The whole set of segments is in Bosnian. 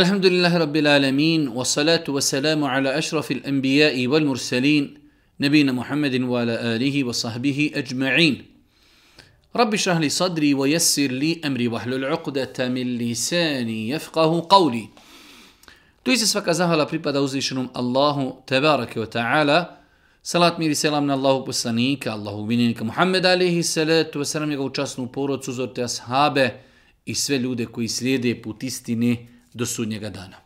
الحمد لله رب العالمين والصلاة والسلام على أشرف الأنبياء والمرسلين نبينا محمد وعلى آله وصحبه أجمعين رب اشرح لي صدري ويسر لي أمري وحل العقدة من لساني يفقه قولي توي سفك زهلا بريبا دوزي شنوم الله تبارك وتعالى صلاة ميري سلامنا الله بسانيك الله بنينك محمد عليه الصلاة والسلام يقول جاسنو بورو تزورت أصحابه إسفل لودكو يسليدي بوتيستيني do sudnjega dana.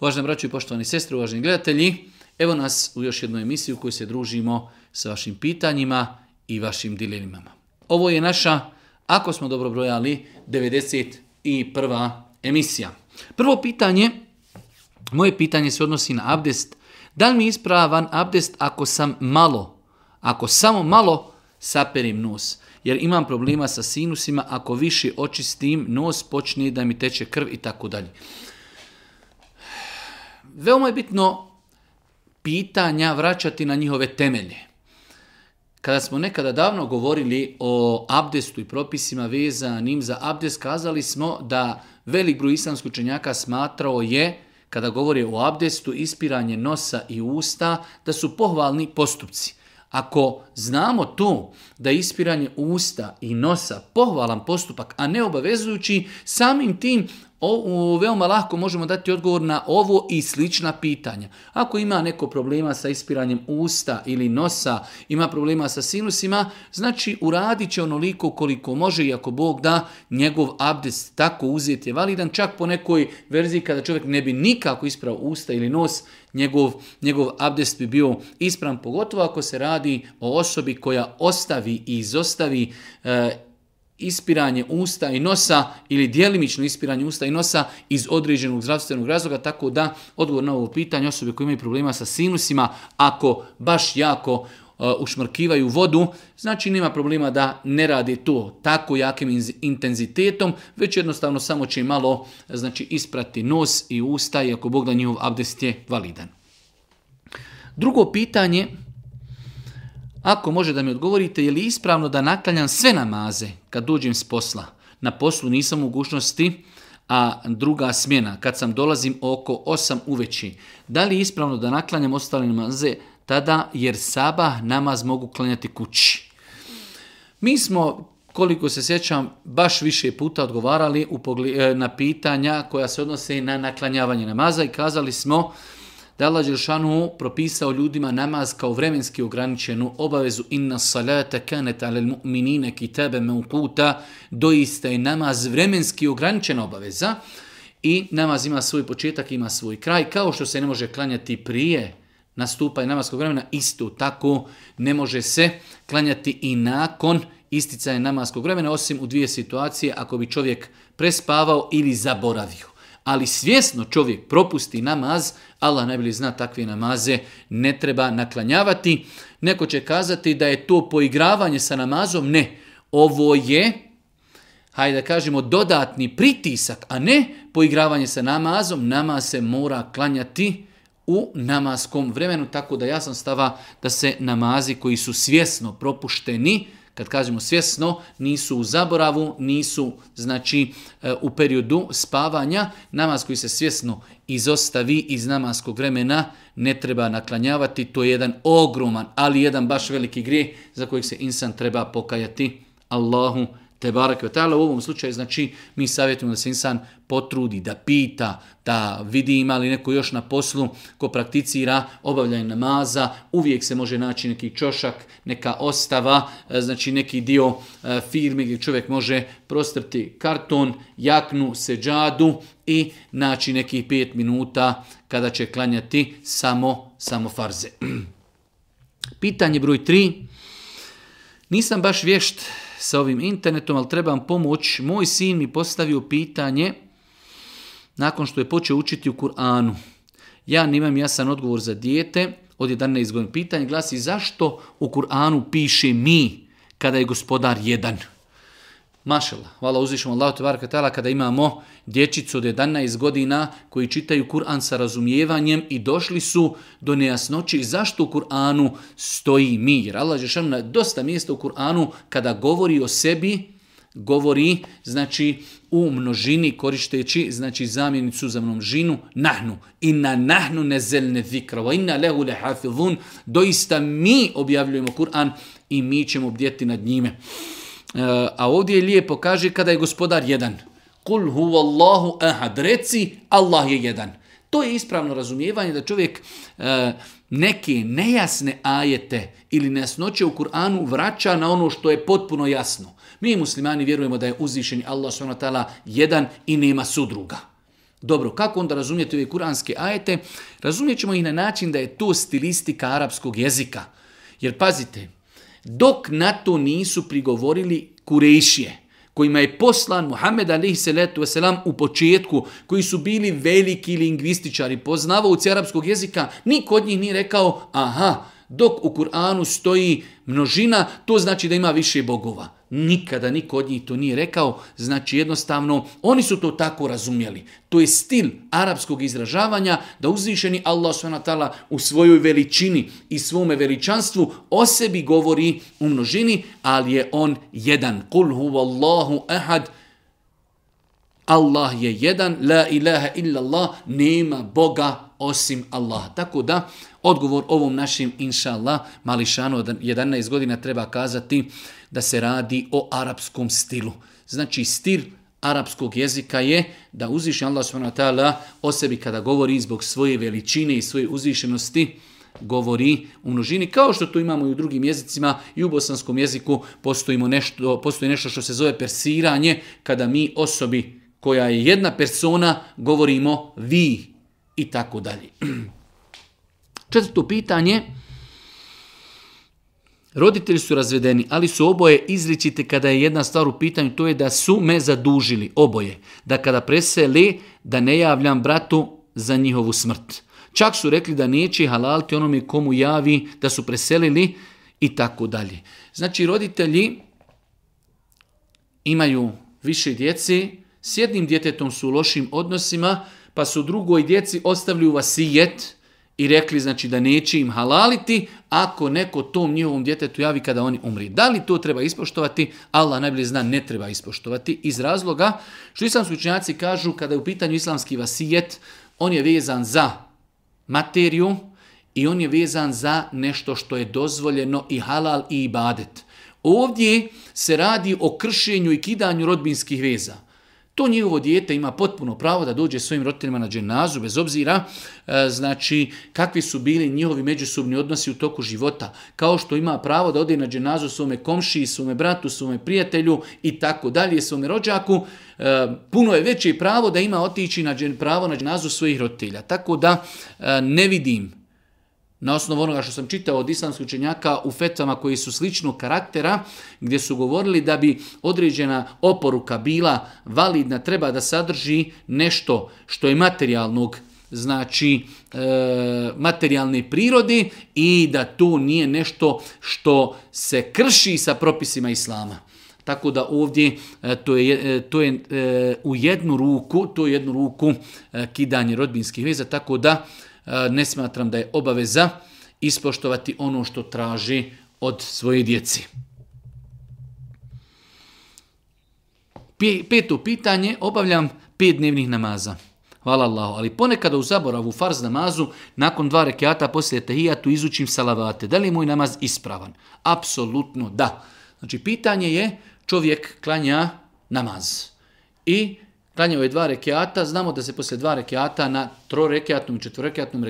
Uvaženi braću i poštovani sestre, uvaženi gledatelji, evo nas u još jednoj emisiju u kojoj se družimo sa vašim pitanjima i vašim dilemama. Ovo je naša, ako smo dobro brojali, 91. emisija. Prvo pitanje, moje pitanje se odnosi na abdest. Da li mi ispravan abdest ako sam malo, ako samo malo saperim nos? Jer imam problema sa sinusima, ako više očistim nos počne da mi teče krv i tako dalje veoma je bitno pitanja vraćati na njihove temelje. Kada smo nekada davno govorili o abdestu i propisima vezanim za abdest, kazali smo da velik broj islamskih učenjaka smatrao je, kada govori o abdestu, ispiranje nosa i usta, da su pohvalni postupci. Ako znamo to da je ispiranje usta i nosa pohvalan postupak, a ne obavezujući, samim tim o, veoma lako možemo dati odgovor na ovo i slična pitanja. Ako ima neko problema sa ispiranjem usta ili nosa, ima problema sa sinusima, znači uradit će onoliko koliko može i ako Bog da njegov abdest tako uzeti je validan, čak po nekoj verziji kada čovjek ne bi nikako isprao usta ili nos, njegov, njegov abdest bi bio ispran, pogotovo ako se radi o osobi koja ostavi i izostavi e, ispiranje usta i nosa ili djelimično ispiranje usta i nosa iz određenog zdravstvenog razloga, tako da odgovor na ovo pitanje osobe koje imaju problema sa sinusima, ako baš jako e, ušmrkivaju vodu, znači nema problema da ne radi to tako jakim intenzitetom, već jednostavno samo će malo znači, isprati nos i usta i ako Bog da njihov abdest je validan. Drugo pitanje ako može da mi odgovorite, je li ispravno da naklanjam sve namaze kad dođem s posla? Na poslu nisam u mogućnosti, a druga smjena, kad sam dolazim oko 8 uveći. Da li je ispravno da naklanjam ostale namaze tada, jer saba namaz mogu klanjati kući? Mi smo, koliko se sjećam, baš više puta odgovarali e, na pitanja koja se odnose na naklanjavanje namaza i kazali smo da propisao ljudima namaz kao vremenski ograničenu obavezu inna salata kanet ale mu'minine kitabe meukuta, doista je namaz vremenski ograničena obaveza i namaz ima svoj početak, ima svoj kraj, kao što se ne može klanjati prije nastupa i namaskog vremena, isto tako ne može se klanjati i nakon isticanja namaskog vremena, osim u dvije situacije ako bi čovjek prespavao ili zaboravio ali svjesno čovjek propusti namaz, Allah najbolje zna takve namaze, ne treba naklanjavati. Neko će kazati da je to poigravanje sa namazom, ne. Ovo je, hajde da kažemo, dodatni pritisak, a ne poigravanje sa namazom. Namaz se mora klanjati u namaskom vremenu, tako da ja sam stava da se namazi koji su svjesno propušteni, kad kažemo svjesno, nisu u zaboravu, nisu znači e, u periodu spavanja. Namaz koji se svjesno izostavi iz namaskog vremena ne treba naklanjavati. To je jedan ogroman, ali jedan baš veliki grijeh za kojeg se insan treba pokajati. Allahu te U ovom slučaju, znači, mi savjetujemo da se insan potrudi, da pita, da vidi ima li neko još na poslu ko prakticira obavljanje namaza. Uvijek se može naći neki čošak, neka ostava, e, znači neki dio e, firme gdje čovjek može prostrti karton, jaknu, seđadu i naći nekih 5 minuta kada će klanjati samo, samo farze. Pitanje broj 3. Nisam baš vješt sa ovim internetom, ali trebam pomoć. Moj sin mi postavio pitanje nakon što je počeo učiti u Kur'anu. Ja nemam jasan odgovor za dijete. Od 11 godina pitanje glasi zašto u Kur'anu piše mi kada je gospodar jedan. Mašala, hvala uzvišom Allahu kada imamo dječicu od 11 godina koji čitaju Kur'an sa razumijevanjem i došli su do nejasnoći zašto u Kur'anu stoji mir. Allah na dosta mjesta u Kur'anu kada govori o sebi, govori znači u množini koristeći znači zamjenicu za množinu nahnu na nahnu nezelne zikra wa inna lehu doista mi objavljujemo Kur'an i mi ćemo bdjeti nad njime. Eh, a ovdje je lijepo kaže kada je gospodar jedan. Kul huvallahu ahad. Reci Allah je jedan. To je ispravno razumijevanje da čovjek eh, neke nejasne ajete ili nejasnoće u Kur'anu vraća na ono što je potpuno jasno. Mi muslimani vjerujemo da je uzvišen Allah s.w.t. jedan i nema sudruga. Dobro, kako onda razumijete ove kuranske ajete? Razumijet ćemo ih na način da je to stilistika arapskog jezika. Jer pazite, dok na to nisu prigovorili kurešije kojima je poslan Muhammed alaihi salatu u početku, koji su bili veliki lingvističari, u arapskog jezika, niko od njih nije rekao, aha, dok u Kur'anu stoji množina, to znači da ima više bogova. Nikada niko od njih to nije rekao, znači jednostavno oni su to tako razumjeli. To je stil arapskog izražavanja da uzvišeni Allah s.w.t. u svojoj veličini i svome veličanstvu o sebi govori u množini, ali je on jedan. Kul huvallahu ahad, Allah je jedan, la ilaha illallah, nema Boga osim Allah. Tako da, odgovor ovom našim, inša Allah, mališanu od 11 godina treba kazati, da se radi o arapskom stilu. Znači stil arapskog jezika je da uzviši Allah s.w.t. o sebi kada govori zbog svoje veličine i svoje uzvišenosti govori u množini, kao što to imamo i u drugim jezicima, i u bosanskom jeziku nešto, postoji nešto što se zove persiranje, kada mi osobi koja je jedna persona govorimo vi i tako dalje. Četvrto pitanje, Roditelji su razvedeni, ali su oboje izričite kada je jedna stvar u pitanju, to je da su me zadužili, oboje. Da kada preseli, da ne javljam bratu za njihovu smrt. Čak su rekli da neće halalti onome komu javi da su preselili i tako dalje. Znači roditelji imaju više djeci, s jednim djetetom su u lošim odnosima, pa su drugoj djeci ostavili vasijet, i rekli znači da neće im halaliti ako neko tom njihovom djetetu javi kada oni umri. Da li to treba ispoštovati? Allah najbolje zna ne treba ispoštovati iz razloga što islamski učenjaci kažu kada je u pitanju islamski vasijet, on je vezan za materiju i on je vezan za nešto što je dozvoljeno i halal i ibadet. Ovdje se radi o kršenju i kidanju rodbinskih veza. To njihovo dijete ima potpuno pravo da dođe svojim roditeljima na dženazu, bez obzira e, znači kakvi su bili njihovi međusobni odnosi u toku života. Kao što ima pravo da ode na dženazu svome komši, svome bratu, svome prijatelju i tako dalje, svome rođaku. E, puno je veće pravo da ima otići na pravo na dženazu svojih roditelja. Tako da e, ne vidim na osnovu onoga što sam čitao od islamskih učenjaka u fetvama koji su sličnog karaktera, gdje su govorili da bi određena oporuka bila validna, treba da sadrži nešto što je materijalnog, znači e, materijalne prirode i da to nije nešto što se krši sa propisima islama. Tako da ovdje e, to je, e, e, to je u jednu ruku, to je jednu ruku kidanje rodbinskih veza, tako da E, ne smatram da je obaveza ispoštovati ono što traži od svoje djeci. Peto pitanje, obavljam pet dnevnih namaza. Hvala Allah, Ali ponekada u zaboravu farz namazu, nakon dva rekiata poslije tehijatu izučim salavate. Da li je moj namaz ispravan? Apsolutno da. Znači, pitanje je, čovjek klanja namaz. I klanjao je dva rekiata, znamo da se poslije dva rekiata na trorekiatnom i četvorekiatnom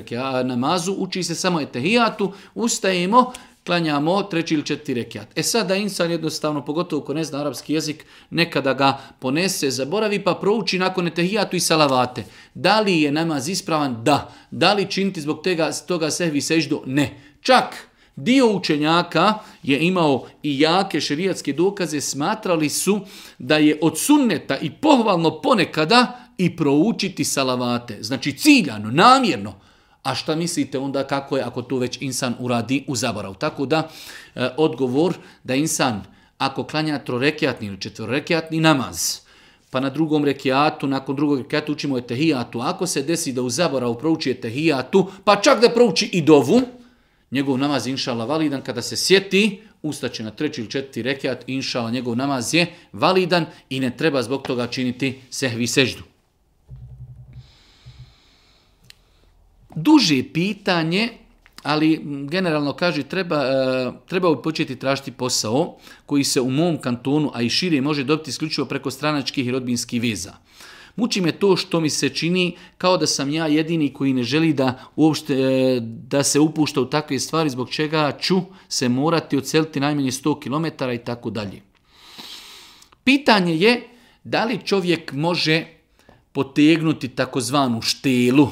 namazu uči se samo etehijatu, ustajemo, klanjamo treći ili četiri rekiat. E da insan jednostavno, pogotovo ko ne zna arapski jezik, nekada ga ponese, zaboravi pa prouči nakon etehijatu i salavate. Da li je namaz ispravan? Da. Da li činiti zbog tega, toga sehvi seždu? Ne. Čak Dio učenjaka je imao i jake šerijatske dokaze, smatrali su da je od sunneta i pohvalno ponekada i proučiti salavate. Znači ciljano, namjerno. A šta mislite onda kako je ako to već insan uradi u zaboravu? Tako da e, odgovor da insan ako klanja trorekijatni ili četvorekijatni namaz, pa na drugom rekiatu, nakon drugog rekiatu učimo je Ako se desi da u zaboravu prouči etehijatu, pa čak da prouči i dovu, njegov namaz je inšala validan, kada se sjeti, ustaće na treći ili četiri rekiat, inšala njegov namaz je validan i ne treba zbog toga činiti sehvi seždu. Duže pitanje, ali generalno kaže treba, e, treba početi tražiti posao koji se u mom kantonu, a i šire može dobiti isključivo preko stranačkih i rodbinskih viza. Muči me to što mi se čini kao da sam ja jedini koji ne želi da uopšte e, da se upušta u takve stvari zbog čega ću se morati oceliti najmanje 100 km i tako dalje. Pitanje je da li čovjek može potegnuti takozvanu štelu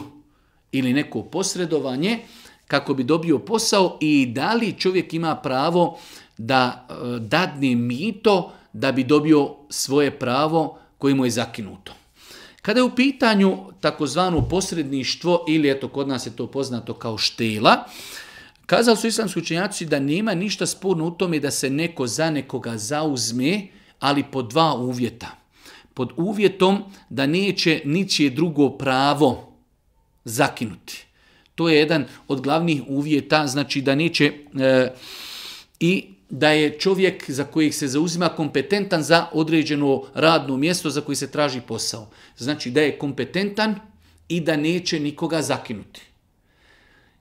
ili neko posredovanje kako bi dobio posao i da li čovjek ima pravo da e, dadne mito da bi dobio svoje pravo koje mu je zakinuto. Kada je u pitanju takozvano posredništvo ili eto kod nas je to poznato kao štela, kazali su islamski učenjaci da nema ništa sporno u tome da se neko za nekoga zauzme, ali po dva uvjeta. Pod uvjetom da neće ničije drugo pravo zakinuti. To je jedan od glavnih uvjeta, znači da neće e, i da je čovjek za kojeg se zauzima kompetentan za određeno radno mjesto za koji se traži posao. Znači da je kompetentan i da neće nikoga zakinuti.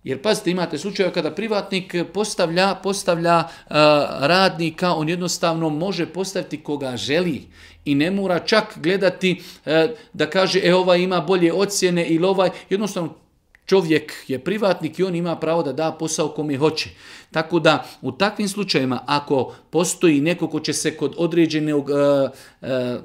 Jer pazite, imate slučajeva kada privatnik postavlja, postavlja e, radnika, on jednostavno može postaviti koga želi i ne mora čak gledati e, da kaže e ovaj ima bolje ocjene ili ovaj, jednostavno Čovjek je privatnik i on ima pravo da da posao je hoće. Tako da u takvim slučajevima ako postoji neko ko će se kod određenog e, e,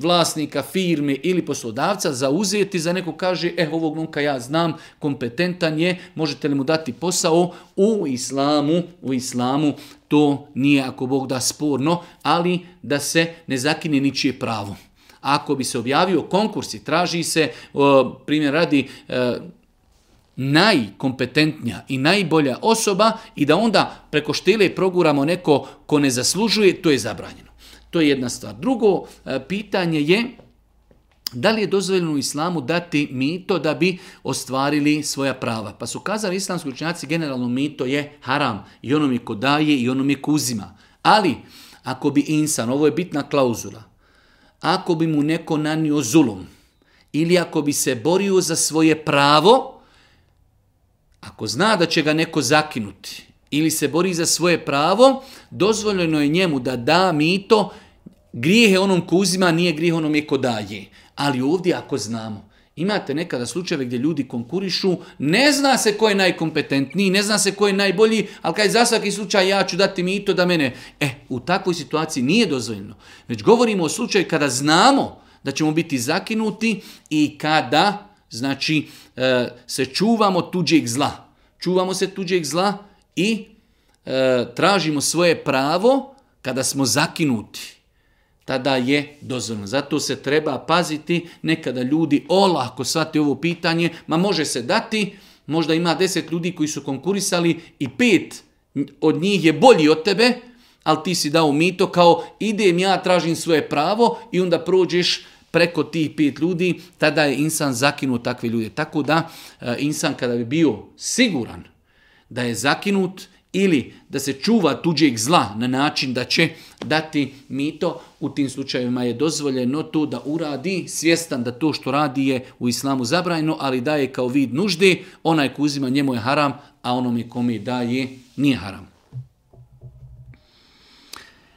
vlasnika firme ili poslodavca zauzeti za neko kaže e ovog momka ja znam, kompetentan je, možete li mu dati posao u islamu, u islamu to nije ako Bog da sporno, ali da se ne zakine ničije pravo. Ako bi se objavio konkurs i traži se, e, primjer radi, e, najkompetentnija i najbolja osoba i da onda preko štile proguramo neko ko ne zaslužuje, to je zabranjeno. To je jedna stvar. Drugo e, pitanje je da li je dozvoljeno islamu dati mito da bi ostvarili svoja prava. Pa su kazali islamski učenjaci generalno mito je haram i onome ko daje i onome ko uzima. Ali ako bi insan, ovo je bitna klauzula, ako bi mu neko nanio zulum ili ako bi se borio za svoje pravo, ako zna da će ga neko zakinuti ili se bori za svoje pravo, dozvoljeno je njemu da da mito, grijehe onom kuzima, nije grijeh onom je daje. Ali ovdje ako znamo Imate nekada slučajeve gdje ljudi konkurišu, ne zna se ko je najkompetentniji, ne zna se ko je najbolji, ali kaj za svaki slučaj ja ću dati mi i to da mene... E, u takvoj situaciji nije dozvoljeno. Već govorimo o slučaju kada znamo da ćemo biti zakinuti i kada, znači, e, se čuvamo tuđeg zla. Čuvamo se tuđeg zla i e, tražimo svoje pravo kada smo zakinuti tada je dozvoljeno. Zato se treba paziti, nekada ljudi olako shvate ovo pitanje, ma može se dati, možda ima deset ljudi koji su konkurisali i pet od njih je bolji od tebe, ali ti si dao mito kao idem ja tražim svoje pravo i onda prođeš preko tih pet ljudi, tada je insan zakinut takve ljude. Tako da e, insan kada bi bio siguran da je zakinut, ili da se čuva tuđeg zla na način da će dati mito, u tim slučajevima je dozvoljeno to da uradi, svjestan da to što radi je u islamu zabrajno, ali daje kao vid nužde, onaj ko uzima njemu je haram, a onome kome daje nije haram.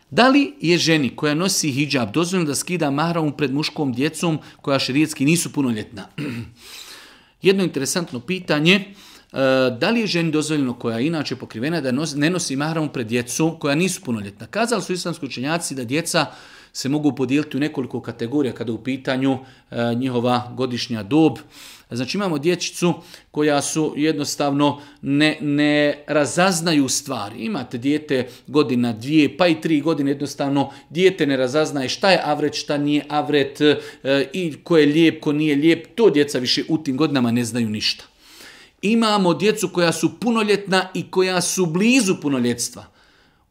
Da li je ženi koja nosi hijab dozvoljeno da skida mahramu pred muškom djecom koja širijetski nisu punoljetna? Jedno interesantno pitanje, E, da li je ženi dozvoljeno koja je inače pokrivena da ne nosi mahramu pred djecu koja nisu punoljetna. Kazali su islamski učenjaci da djeca se mogu podijeliti u nekoliko kategorija kada je u pitanju e, njihova godišnja dob. Znači imamo dječicu koja su jednostavno ne, ne razaznaju stvari. Imate dijete godina dvije pa i tri godine jednostavno dijete ne razaznaje šta je avret, šta nije avret e, i ko je lijep, ko nije lijep. To djeca više u tim godinama ne znaju ništa. Imamo djecu koja su punoljetna i koja su blizu punoljetstva.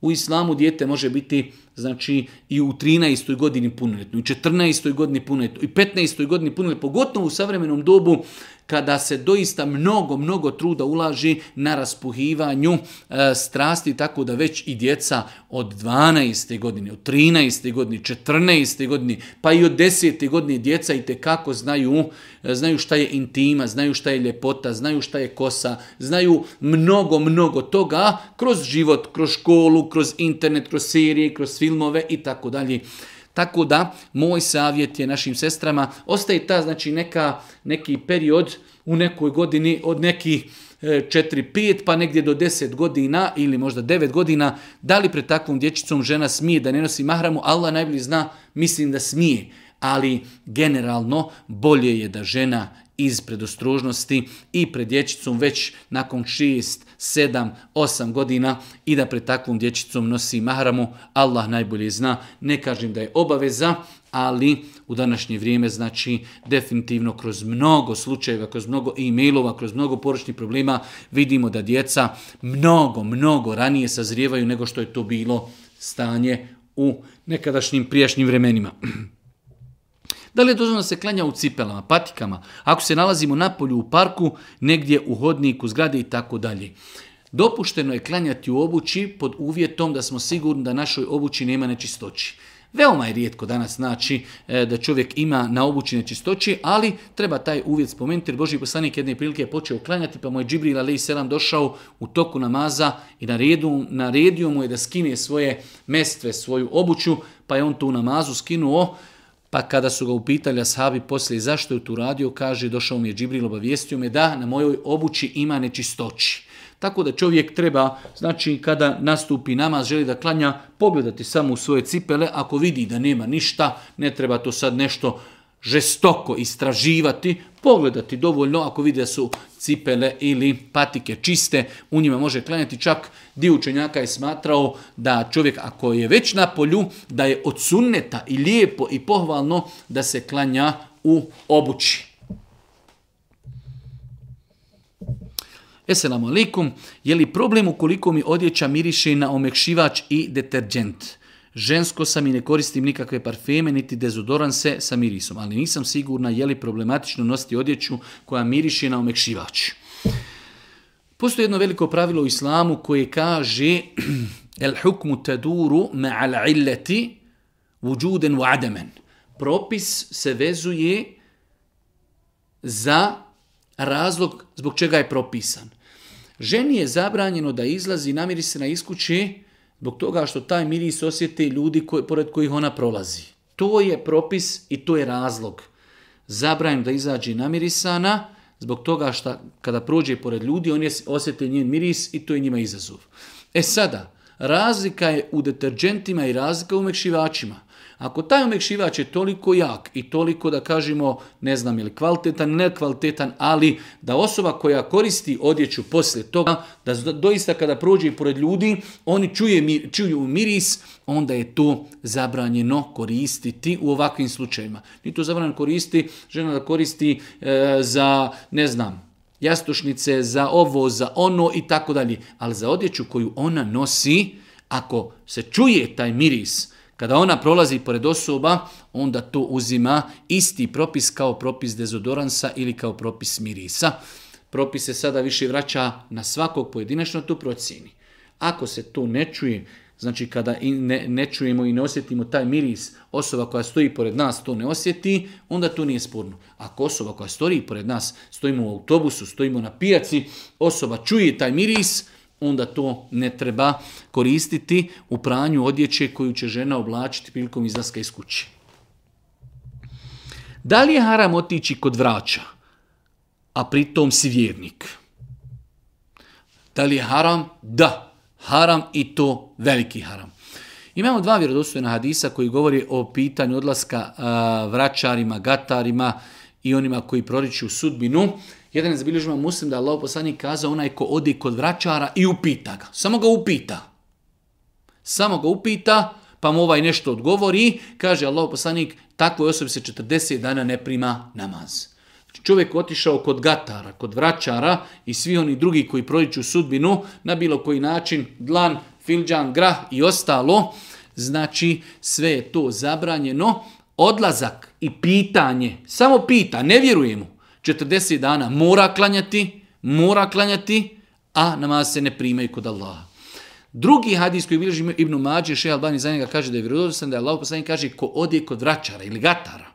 U islamu dijete može biti znači i u 13. godini punoljetno, i 14. godini punoljetno, i 15. godini punoljetno, pogotovo u savremenom dobu kada se doista mnogo, mnogo truda ulaži na raspuhivanju e, strasti, tako da već i djeca od 12. godine, od 13. godine, 14. godine, pa i od 10. godine djeca i kako znaju, e, znaju šta je intima, znaju šta je ljepota, znaju šta je kosa, znaju mnogo, mnogo toga kroz život, kroz školu, kroz internet, kroz serije, kroz filmove i tako dalje. Tako da, moj savjet je našim sestrama, ostaje ta, znači, neka, neki period u nekoj godini od nekih 4-5 e, pa negdje do 10 godina ili možda 9 godina, da li pred takvom dječicom žena smije da ne nosi mahramu, Allah najbolje zna, mislim da smije. Ali generalno bolje je da žena iz predostrožnosti i pred dječicom već nakon 6, 7, 8 godina i da pred takvom dječicom nosi mahramu, Allah najbolje zna, ne kažem da je obaveza, ali u današnje vrijeme znači definitivno kroz mnogo slučajeva, kroz mnogo e-mailova, kroz mnogo poručnih problema vidimo da djeca mnogo, mnogo ranije sazrijevaju nego što je to bilo stanje u nekadašnjim prijašnjim vremenima. Da li je dozvoljeno da se klanja u cipelama, patikama, ako se nalazimo na polju u parku, negdje u hodniku, zgrade i tako dalje. Dopušteno je klanjati u obući pod uvjetom da smo sigurni da našoj obući nema nečistoći. Veoma je rijetko danas znači e, da čovjek ima na obući nečistoći, ali treba taj uvjet spomenuti jer Boži poslanik jedne prilike je počeo klanjati pa mu je Džibril Ali selam došao u toku namaza i naredio, naredio mu je da skine svoje mestve, svoju obuću, pa je on tu namazu skinuo a pa kada su ga upitali ashabi poslije zašto je tu radio, kaže došao mi je Džibril, obavijestio me da na mojoj obući ima nečistoći. Tako da čovjek treba, znači kada nastupi namaz, želi da klanja, pogledati samo u svoje cipele, ako vidi da nema ništa, ne treba to sad nešto žestoko istraživati, pogledati dovoljno ako vide su cipele ili patike čiste, u njima može klanjati čak dio učenjaka je smatrao da čovjek ako je već na polju, da je od i lijepo i pohvalno da se klanja u obući. Esselamu alaikum, je li problem ukoliko mi odjeća miriše na omekšivač i deterđent? Žensko sam i ne koristim nikakve parfeme niti dezodoranse sa mirisom, ali nisam sigurna je li problematično nositi odjeću koja miriši na omekšivač. Postoji jedno veliko pravilo u islamu koje kaže el hukmu taduru ma'al illati Propis se vezuje za razlog zbog čega je propisan. Ženi je zabranjeno da izlazi namiri se na iskuće Zbog toga što taj miris osjeti ljudi koji, pored kojih ona prolazi. To je propis i to je razlog. Zabrajem da izađe namirisana, zbog toga što kada prođe pored ljudi, on osjeti njen miris i to je njima izazov. E sada, razlika je u deterđentima i razlika u mekšivačima. Ako taj omekšivač je toliko jak i toliko da kažemo, ne znam ili kvalitetan, ne kvalitetan, ali da osoba koja koristi odjeću poslije toga, da doista kada prođe pored ljudi, oni čuje, čuju miris, onda je to zabranjeno koristiti u ovakvim slučajima. Ni to zabranjeno koristi, žena da koristi e, za, ne znam, jastušnice, za ovo, za ono i tako dalje. Ali za odjeću koju ona nosi, ako se čuje taj miris, kada ona prolazi pored osoba, onda to uzima isti propis kao propis dezodoransa ili kao propis mirisa. Propis se sada više vraća na svakog pojedinačno tu procjeni. Ako se to ne čuje, znači kada ne, ne čujemo i ne osjetimo taj miris, osoba koja stoji pored nas to ne osjeti, onda to nije sporno. Ako osoba koja stoji pored nas, stojimo u autobusu, stojimo na pijaci, osoba čuje taj miris, onda to ne treba koristiti u pranju odjeće koju će žena oblačiti prilikom izlaska iz kuće. Da li je haram otići kod vraća, a pritom si vjernik? Da li je haram? Da, haram i to veliki haram. Imamo dva vjerodostojna hadisa koji govori o pitanju odlaska vraćarima, gatarima i onima koji proriču sudbinu. Jedan je zabilježima muslim da Allah poslanik kazao onaj ko odi kod vraćara i upita ga. Samo ga upita. Samo ga upita, pa mu ovaj nešto odgovori, kaže Allah poslanik, takvoj osobi se 40 dana ne prima namaz. Znači, čovjek otišao kod gatara, kod vraćara i svi oni drugi koji prodiču sudbinu na bilo koji način, dlan, filđan, grah i ostalo, znači sve je to zabranjeno. Odlazak i pitanje, samo pita, ne vjerujemo. 40 dana mora klanjati, mora klanjati, a namaz se ne primaju kod Allaha. Drugi hadis koji bilježi Ibn Mađe, Šeha Albani za njega kaže da je vjerodostan da je Allah kaže ko odje kod vračara ili gatara,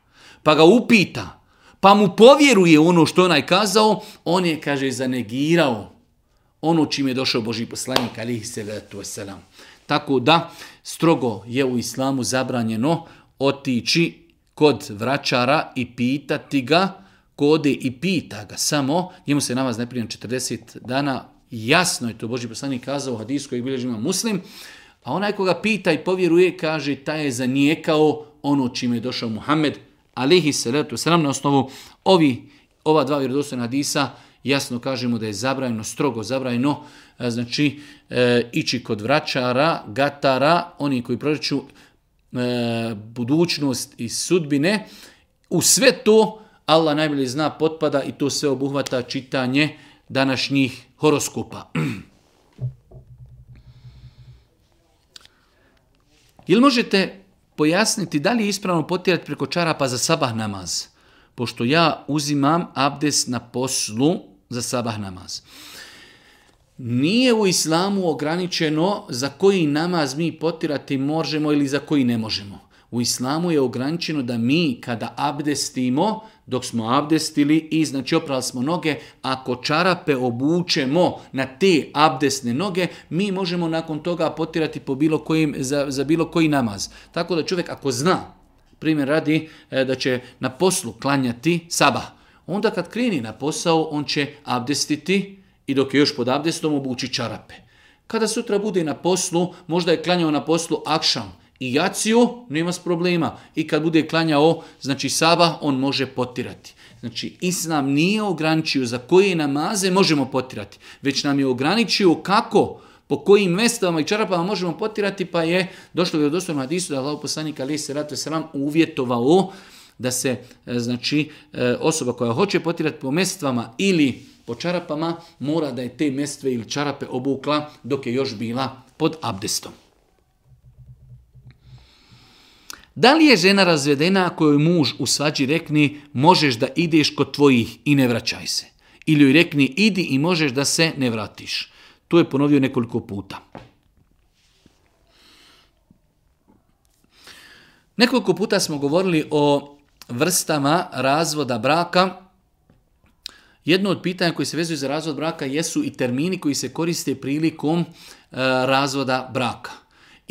pa ga upita, pa mu povjeruje ono što onaj kazao, on je, kaže, zanegirao ono čim je došao Boži poslanik, alihi salatu wasalam. Tako da, strogo je u islamu zabranjeno otići kod vračara i pitati ga kode i pita ga samo, njemu se namaz ne 40 dana, jasno je to Boži poslanik kazao u hadisu koji muslim, a onaj koga pita i povjeruje, kaže, ta je zanijekao ono čime je došao Muhammed, alihi salatu sram, na osnovu ovi, ova dva vjerodostojna hadisa, jasno kažemo da je zabrajno, strogo zabrajno, znači, e, ići kod vraćara, gatara, oni koji proriču e, budućnost i sudbine, u sve to Allah najbolje zna potpada i to sve obuhvata čitanje današnjih horoskopa. Jel možete pojasniti da li je ispravno potirati preko čarapa za sabah namaz? Pošto ja uzimam abdes na poslu za sabah namaz. Nije u islamu ograničeno za koji namaz mi potirati možemo ili za koji ne možemo u islamu je ograničeno da mi kada abdestimo, dok smo abdestili i znači oprali smo noge, ako čarape obučemo na te abdestne noge, mi možemo nakon toga potirati po bilo kojim, za, za bilo koji namaz. Tako da čovjek ako zna, primjer radi e, da će na poslu klanjati saba, onda kad kreni na posao on će abdestiti i dok je još pod abdestom obući čarape. Kada sutra bude na poslu, možda je klanjao na poslu akšam, i jaciju, nema s problema. I kad bude klanjao, znači saba, on može potirati. Znači, Islam nije ograničio za koje namaze možemo potirati, već nam je ograničio kako, po kojim mestama i čarapama možemo potirati, pa je došlo do doslovno hadisu da Allah poslanik ali se ratu sram uvjetovao da se e, znači e, osoba koja hoće potirati po mestvama ili po čarapama mora da je te mestve ili čarape obukla dok je još bila pod abdestom. Da li je žena razvedena ako joj muž u svađi rekni možeš da ideš kod tvojih i ne vraćaj se? Ili joj rekni idi i možeš da se ne vratiš? To je ponovio nekoliko puta. Nekoliko puta smo govorili o vrstama razvoda braka. Jedno od pitanja koji se vezuju za razvod braka jesu i termini koji se koriste prilikom eh, razvoda braka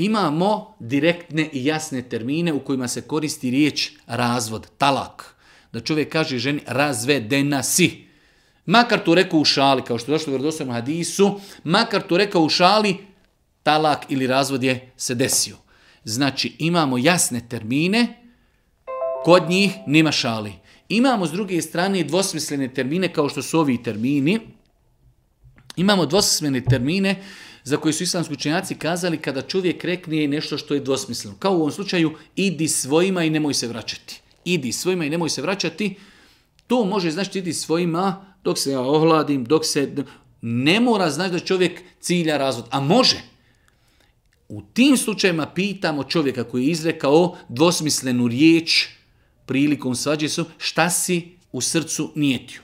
imamo direktne i jasne termine u kojima se koristi riječ razvod, talak. Da čovjek kaže ženi razvedena si. Makar to rekao u šali, kao što je došlo u hadisu, makar to rekao u šali, talak ili razvod je se desio. Znači imamo jasne termine, kod njih nema šali. Imamo s druge strane dvosmislene termine kao što su ovi termini. Imamo dvosmislene termine za koje su islamski učenjaci kazali kada čovjek rekne nešto što je dvosmisleno. Kao u ovom slučaju, idi svojima i nemoj se vraćati. Idi svojima i nemoj se vraćati. To može znači idi svojima dok se ja ohladim, dok se... Ne mora znači da čovjek cilja razvod, a može. U tim slučajima pitamo čovjeka koji je izrekao dvosmislenu riječ prilikom svađe su šta si u srcu nijetio.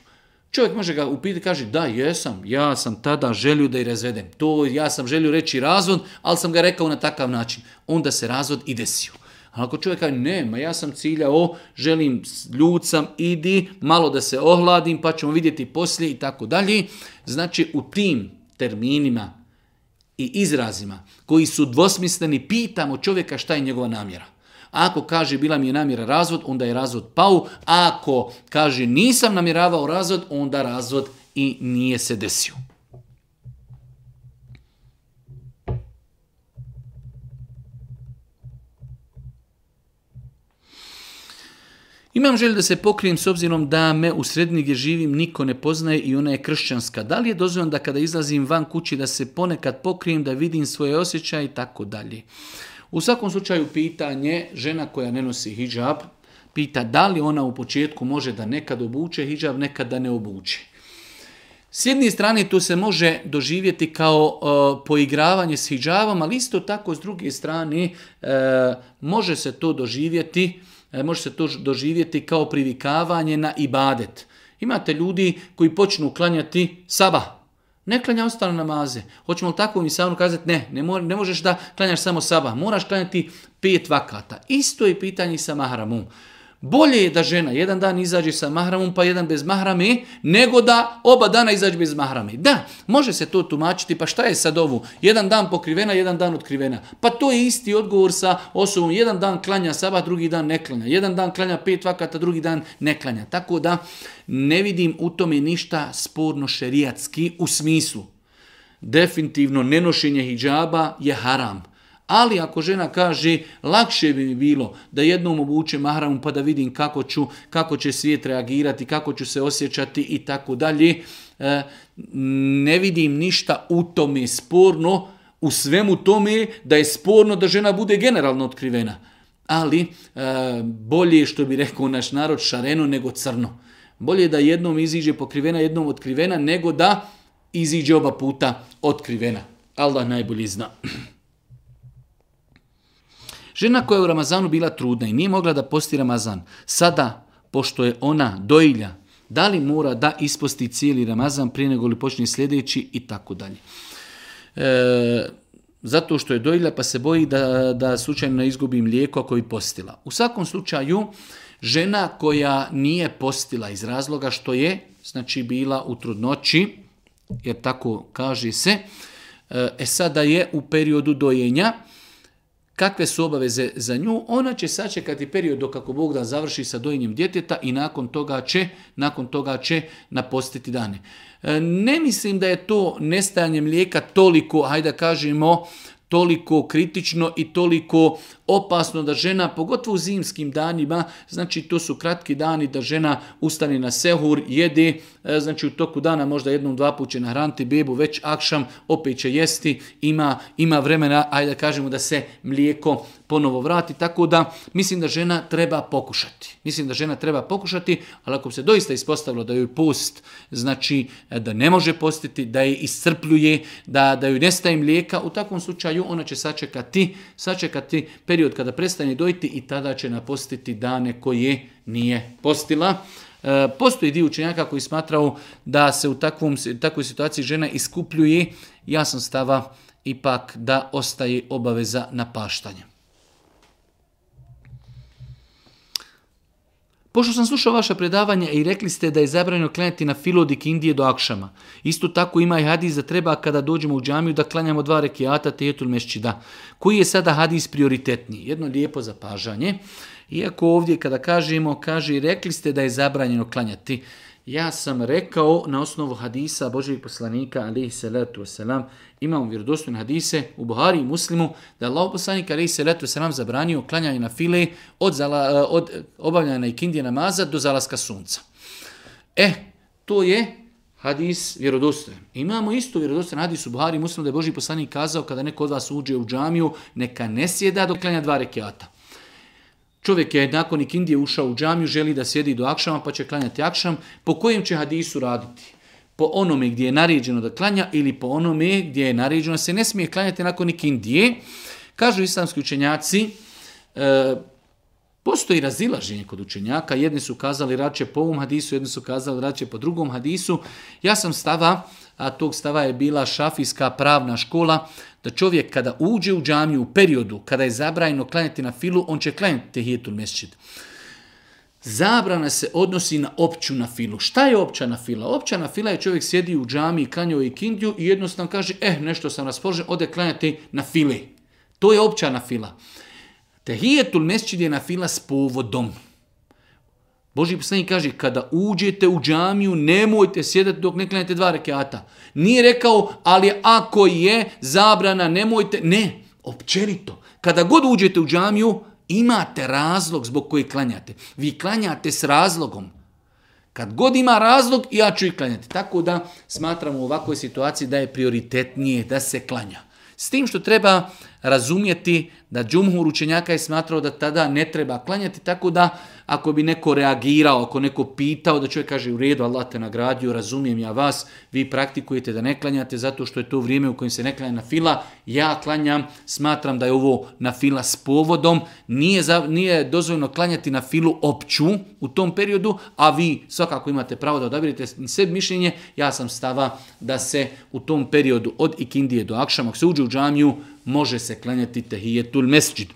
Čovjek može ga upiti i kaže, da, jesam, ja sam tada želio da i razvedem. To, ja sam želio reći razvod, ali sam ga rekao na takav način. Onda se razvod i desio. A ako čovjek kaže, ne, ma ja sam ciljao, želim, ljucam, idi, malo da se ohladim, pa ćemo vidjeti poslije i tako dalje. Znači, u tim terminima i izrazima koji su dvosmisleni, pitamo čovjeka šta je njegova namjera. Ako kaže bila mi je namjera razvod, onda je razvod pao. Ako kaže nisam namjeravao razvod, onda razvod i nije se desio. Imam želju da se pokrijem s obzirom da me u sredini gdje živim niko ne poznaje i ona je kršćanska. Da li je dozvoljeno da kada izlazim van kući da se ponekad pokrijem, da vidim svoje osjećaje i tako dalje? U svakom slučaju pitanje žena koja ne nosi hijab, pita da li ona u početku može da nekad obuče hijab, nekad da ne obuče. S jedne strane to se može doživjeti kao e, poigravanje s hijabom, ali isto tako s druge strane e, može se to doživjeti e, može se to doživjeti kao privikavanje na ibadet. Imate ljudi koji počnu klanjati saba, ne klanja ostale namaze. Hoćemo li u insanu kazati ne, ne, mo ne možeš da klanjaš samo saba, moraš klanjati pet vakata. Isto je pitanje sa mahramom. Bolje je da žena jedan dan izađe sa mahramom pa jedan bez mahrame, nego da oba dana izađe bez mahrame. Da, može se to tumačiti, pa šta je sad ovo? Jedan dan pokrivena, jedan dan otkrivena. Pa to je isti odgovor sa osobom. Jedan dan klanja sabah, drugi dan ne klanja. Jedan dan klanja pet vakata, drugi dan ne klanja. Tako da ne vidim u tome ništa sporno šerijatski u smislu. Definitivno nenošenje hijjaba je haram ali ako žena kaže, lakše bi mi bilo da jednom obučem mahramu pa da vidim kako, ću, kako će svijet reagirati, kako ću se osjećati i tako dalje, e, ne vidim ništa u tome sporno, u svemu tome da je sporno da žena bude generalno otkrivena. Ali e, bolje što bi rekao naš narod šareno nego crno. Bolje da jednom iziđe pokrivena, jednom otkrivena, nego da iziđe oba puta otkrivena. Allah najbolji zna. Žena koja je u Ramazanu bila trudna i nije mogla da posti Ramazan, sada, pošto je ona doilja, da li mora da isposti cijeli Ramazan prije nego li počne sljedeći i tako dalje. E, zato što je doilja pa se boji da, da slučajno izgubi mlijeko ako postila. U svakom slučaju, žena koja nije postila iz razloga što je, znači bila u trudnoći, jer tako kaže se, e, e sada je u periodu dojenja, kakve su obaveze za nju, ona će sačekati period dok kako Bog da završi sa dojenjem djeteta i nakon toga će, nakon toga će napostiti dane. E, ne mislim da je to nestajanje mlijeka toliko, hajde kažemo, toliko kritično i toliko opasno da žena, pogotovo u zimskim danima, znači to su kratki dani da žena ustane na sehur, jede, e, znači u toku dana možda jednom, dva put će nahraniti bebu, već akšam opet će jesti, ima, ima vremena, ajde da kažemo da se mlijeko ponovo vrati, tako da mislim da žena treba pokušati. Mislim da žena treba pokušati, ali ako se doista ispostavilo da joj post, znači e, da ne može postiti, da je iscrpljuje, da, da joj nestaje mlijeka, u takvom slučaju ona će sačekati, sačekati period kada prestane dojiti i tada će napostiti dane koje nije postila. E, postoji dio učenjaka koji smatrao da se u takvom, takvoj situaciji žena iskupljuje. Ja sam stava ipak da ostaje obaveza na paštanje. Pošto sam slušao vaše predavanje i rekli ste da je zabranjeno klanjati na filodik Indije do Akšama. Isto tako ima i hadis da treba kada dođemo u džamiju da klanjamo dva rekiata tejetul mešćida. Koji je sada hadis prioritetniji? Jedno lijepo zapažanje. Iako ovdje kada kažemo, kaže i rekli ste da je zabranjeno klanjati ja sam rekao na osnovu hadisa Božijeg poslanika alihi salatu wasalam, imamo vjerodostojne hadise u Buhari i Muslimu, da je Allah poslanik alihi salatu wasalam zabranio klanjanje na file od, eh, od obavljanja na ikindije namaza do zalaska sunca. E, to je hadis vjerodostojen. Imamo isto vjerodostojen hadis u Buhari i Muslimu da je Božji poslanik kazao kada neko od vas uđe u džamiju, neka ne sjeda dok klanja dva rekiata. Čovjek je nakon Indije ušao u džamiju, želi da sjedi do akšama, pa će klanjati akšam. Po kojem će hadisu raditi? Po onome gdje je naređeno da klanja ili po onome gdje je naređeno da se ne smije klanjati nakon Indije. Kažu islamski učenjaci, e, Postoji razilaženje kod učenjaka, jedni su kazali rače po ovom hadisu, jedni su kazali rače po drugom hadisu. Ja sam stava a tog stava je bila šafijska pravna škola, da čovjek kada uđe u džamiju u periodu kada je zabranjeno klanjati na filu, on će klanjati tehijetul Mescid. Zabrana se odnosi na opću na filu. Šta je opća na fila? Opća na fila je čovjek sjedi u džami, kanjao i kindju i jednostavno kaže, eh, nešto sam raspoložen, ode klanjati na file. To je opća na fila. Tehijetul Mescid je na fila s povodom. Boži poslanik kaže, kada uđete u džamiju, nemojte sjedati dok ne klanjate dva rekiata. Nije rekao, ali ako je zabrana, nemojte, ne, općenito. Kada god uđete u džamiju, imate razlog zbog koji klanjate. Vi klanjate s razlogom. Kad god ima razlog, ja ću i klanjati. Tako da smatramo u ovakvoj situaciji da je prioritetnije da se klanja. S tim što treba razumjeti da džumhur učenjaka je smatrao da tada ne treba klanjati, tako da ako bi neko reagirao, ako neko pitao, da čovjek kaže u redu, Allah te nagradio, razumijem ja vas, vi praktikujete da ne klanjate zato što je to vrijeme u kojem se ne klanja na fila, ja klanjam, smatram da je ovo na fila s povodom, nije, za, nije dozvoljeno klanjati na filu opću u tom periodu, a vi svakako imate pravo da odabirite sve mišljenje, ja sam stava da se u tom periodu od ikindije do akšama, ako se uđe u džamiju, može se klanjati tehijetul mesđidu.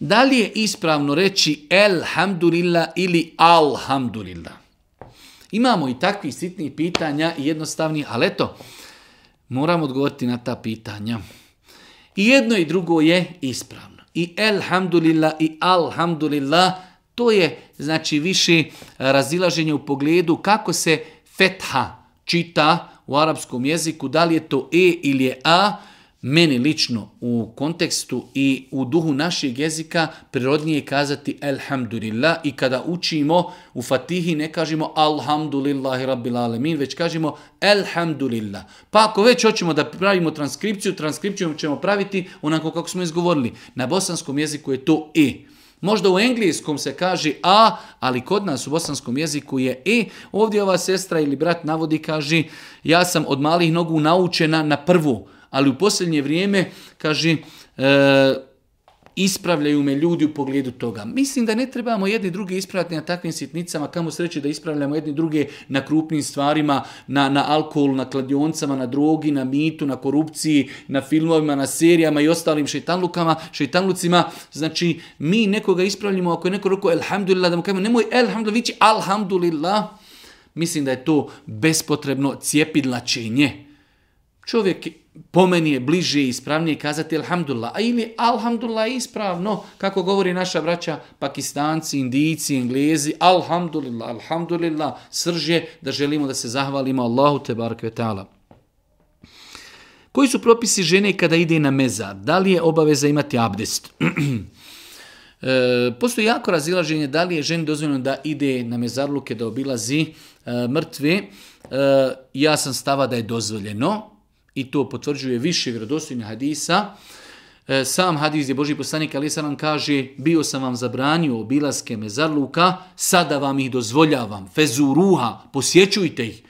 Da li je ispravno reći elhamdulillah ili alhamdulillah? Imamo i takvih sitnih pitanja i jednostavni, ali eto, moramo odgovoriti na ta pitanja. I jedno i drugo je ispravno. I elhamdulillah i alhamdulillah, to je znači više razilaženje u pogledu kako se fetha čita u arapskom jeziku, da li je to e ili je a, meni lično u kontekstu i u duhu našeg jezika prirodnije je kazati elhamdulillah i kada učimo u fatihi ne kažemo alhamdulillahi rabbil alemin, već kažemo elhamdulillah. Pa ako već hoćemo da pravimo transkripciju, transkripciju ćemo praviti onako kako smo izgovorili. Na bosanskom jeziku je to e. Možda u engleskom se kaže a, ali kod nas u bosanskom jeziku je e. Ovdje ova sestra ili brat navodi kaže ja sam od malih nogu naučena na prvu ali u posljednje vrijeme, kaže, e, ispravljaju me ljudi u pogledu toga. Mislim da ne trebamo jedni druge ispravljati na takvim sitnicama, kamo sreće da ispravljamo jedni druge na krupnim stvarima, na, na alkoholu, na kladioncama, na drogi, na mitu, na korupciji, na filmovima, na serijama i ostalim šeitanlukama, šeitanlucima. Znači, mi nekoga ispravljamo, ako je neko rekao elhamdulillah, da mu kažemo nemoj elhamdulillah, vići alhamdulillah. Mislim da je to bespotrebno cijepidlačenje. Čovjek po meni je bliže i ispravnije kazati alhamdulillah, a ili alhamdulillah ispravno, kako govori naša braća pakistanci, indijici, englezi, alhamdulillah, alhamdulillah, srže da želimo da se zahvalimo Allahu te Koji su propisi žene kada ide na meza? Da li je obaveza imati abdest? E, postoji jako razilaženje da li je ženi dozvoljeno da ide na mezarluke, da obilazi e, mrtve. E, ja sam stava da je dozvoljeno, i to potvrđuje više vjerodostojnih hadisa, e, sam hadis je Boži poslanik ali nam kaže bio sam vam zabranio obilaske mezarluka, sada vam ih dozvoljavam, fezuruha, posjećujte ih.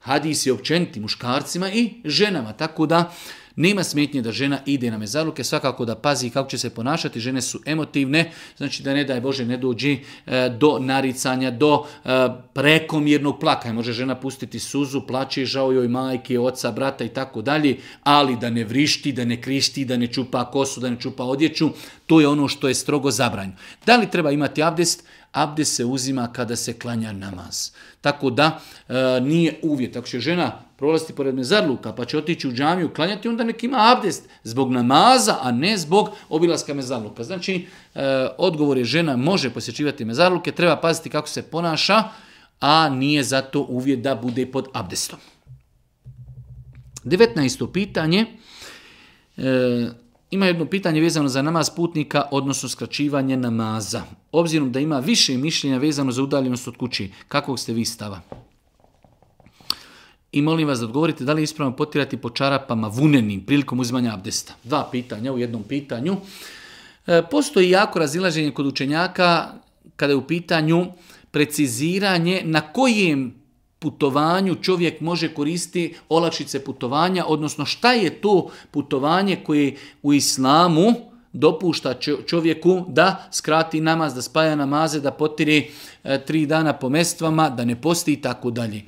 Hadis je općeniti muškarcima i ženama, tako da nema smetnje da žena ide na mezaluke, svakako da pazi kako će se ponašati, žene su emotivne, znači da ne daj Bože ne dođi e, do naricanja, do e, prekomjernog plaka. Može žena pustiti suzu, plaće, žao joj majke, oca, brata i tako dalje, ali da ne vrišti, da ne krišti, da ne čupa kosu, da ne čupa odjeću, to je ono što je strogo zabranjeno. Da li treba imati abdest? Abdest se uzima kada se klanja namaz. Tako da e, nije uvjet. Ako će žena prolaziti pored mezarluka, pa će otići u džamiju klanjati, onda nek ima abdest zbog namaza, a ne zbog obilaska mezarluka. Znači, e, odgovor je žena može posjećivati mezarluke, treba paziti kako se ponaša, a nije zato uvjet da bude pod abdestom. 19. pitanje. E, ima jedno pitanje vezano za namaz putnika, odnosno skraćivanje namaza. Obzirom da ima više mišljenja vezano za udaljenost od kući, kakvog ste vi stava? I molim vas da odgovorite da li je ispravno potirati po čarapama vunenim prilikom uzimanja abdesta. Dva pitanja u jednom pitanju. E, postoji jako razilaženje kod učenjaka kada je u pitanju preciziranje na kojem putovanju čovjek može koristiti olakšice putovanja, odnosno šta je to putovanje koje u islamu dopušta čovjeku da skrati namaz, da spaja namaze, da potiri e, tri dana po mestvama, da ne posti i tako dalje.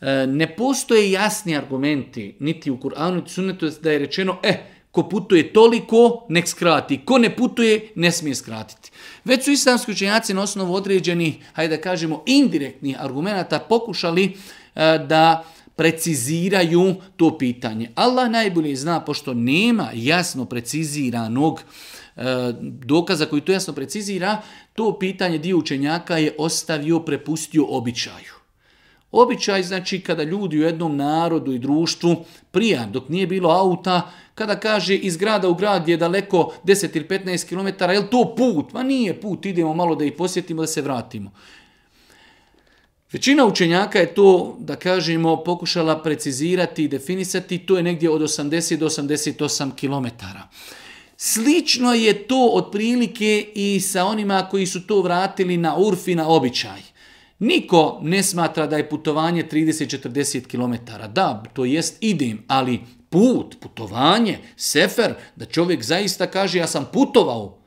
E, ne postoje jasni argumenti, niti u Kur'anu, niti sunetu, da je rečeno, e, eh, ko putuje toliko, nek skrati. Ko ne putuje, ne smije skratiti. Već su islamski učenjaci na osnovu određenih, hajde da kažemo, indirektnih argumenta pokušali e, da preciziraju to pitanje. Allah najbolje zna, pošto nema jasno preciziranog e, dokaza koji to jasno precizira, to pitanje dio učenjaka je ostavio, prepustio običaju. Običaj, znači, kada ljudi u jednom narodu i društvu, prija, dok nije bilo auta, kada kaže iz grada u grad je daleko 10 ili 15 km, je to put? Ma nije put, idemo malo da ih posjetimo, da se vratimo. Većina učenjaka je to, da kažemo, pokušala precizirati i definisati, to je negdje od 80 do 88 km. Slično je to otprilike i sa onima koji su to vratili na urfi na običaj. Niko ne smatra da je putovanje 30-40 km. Da, to jest idem, ali put, putovanje, sefer, da čovjek zaista kaže ja sam putovao.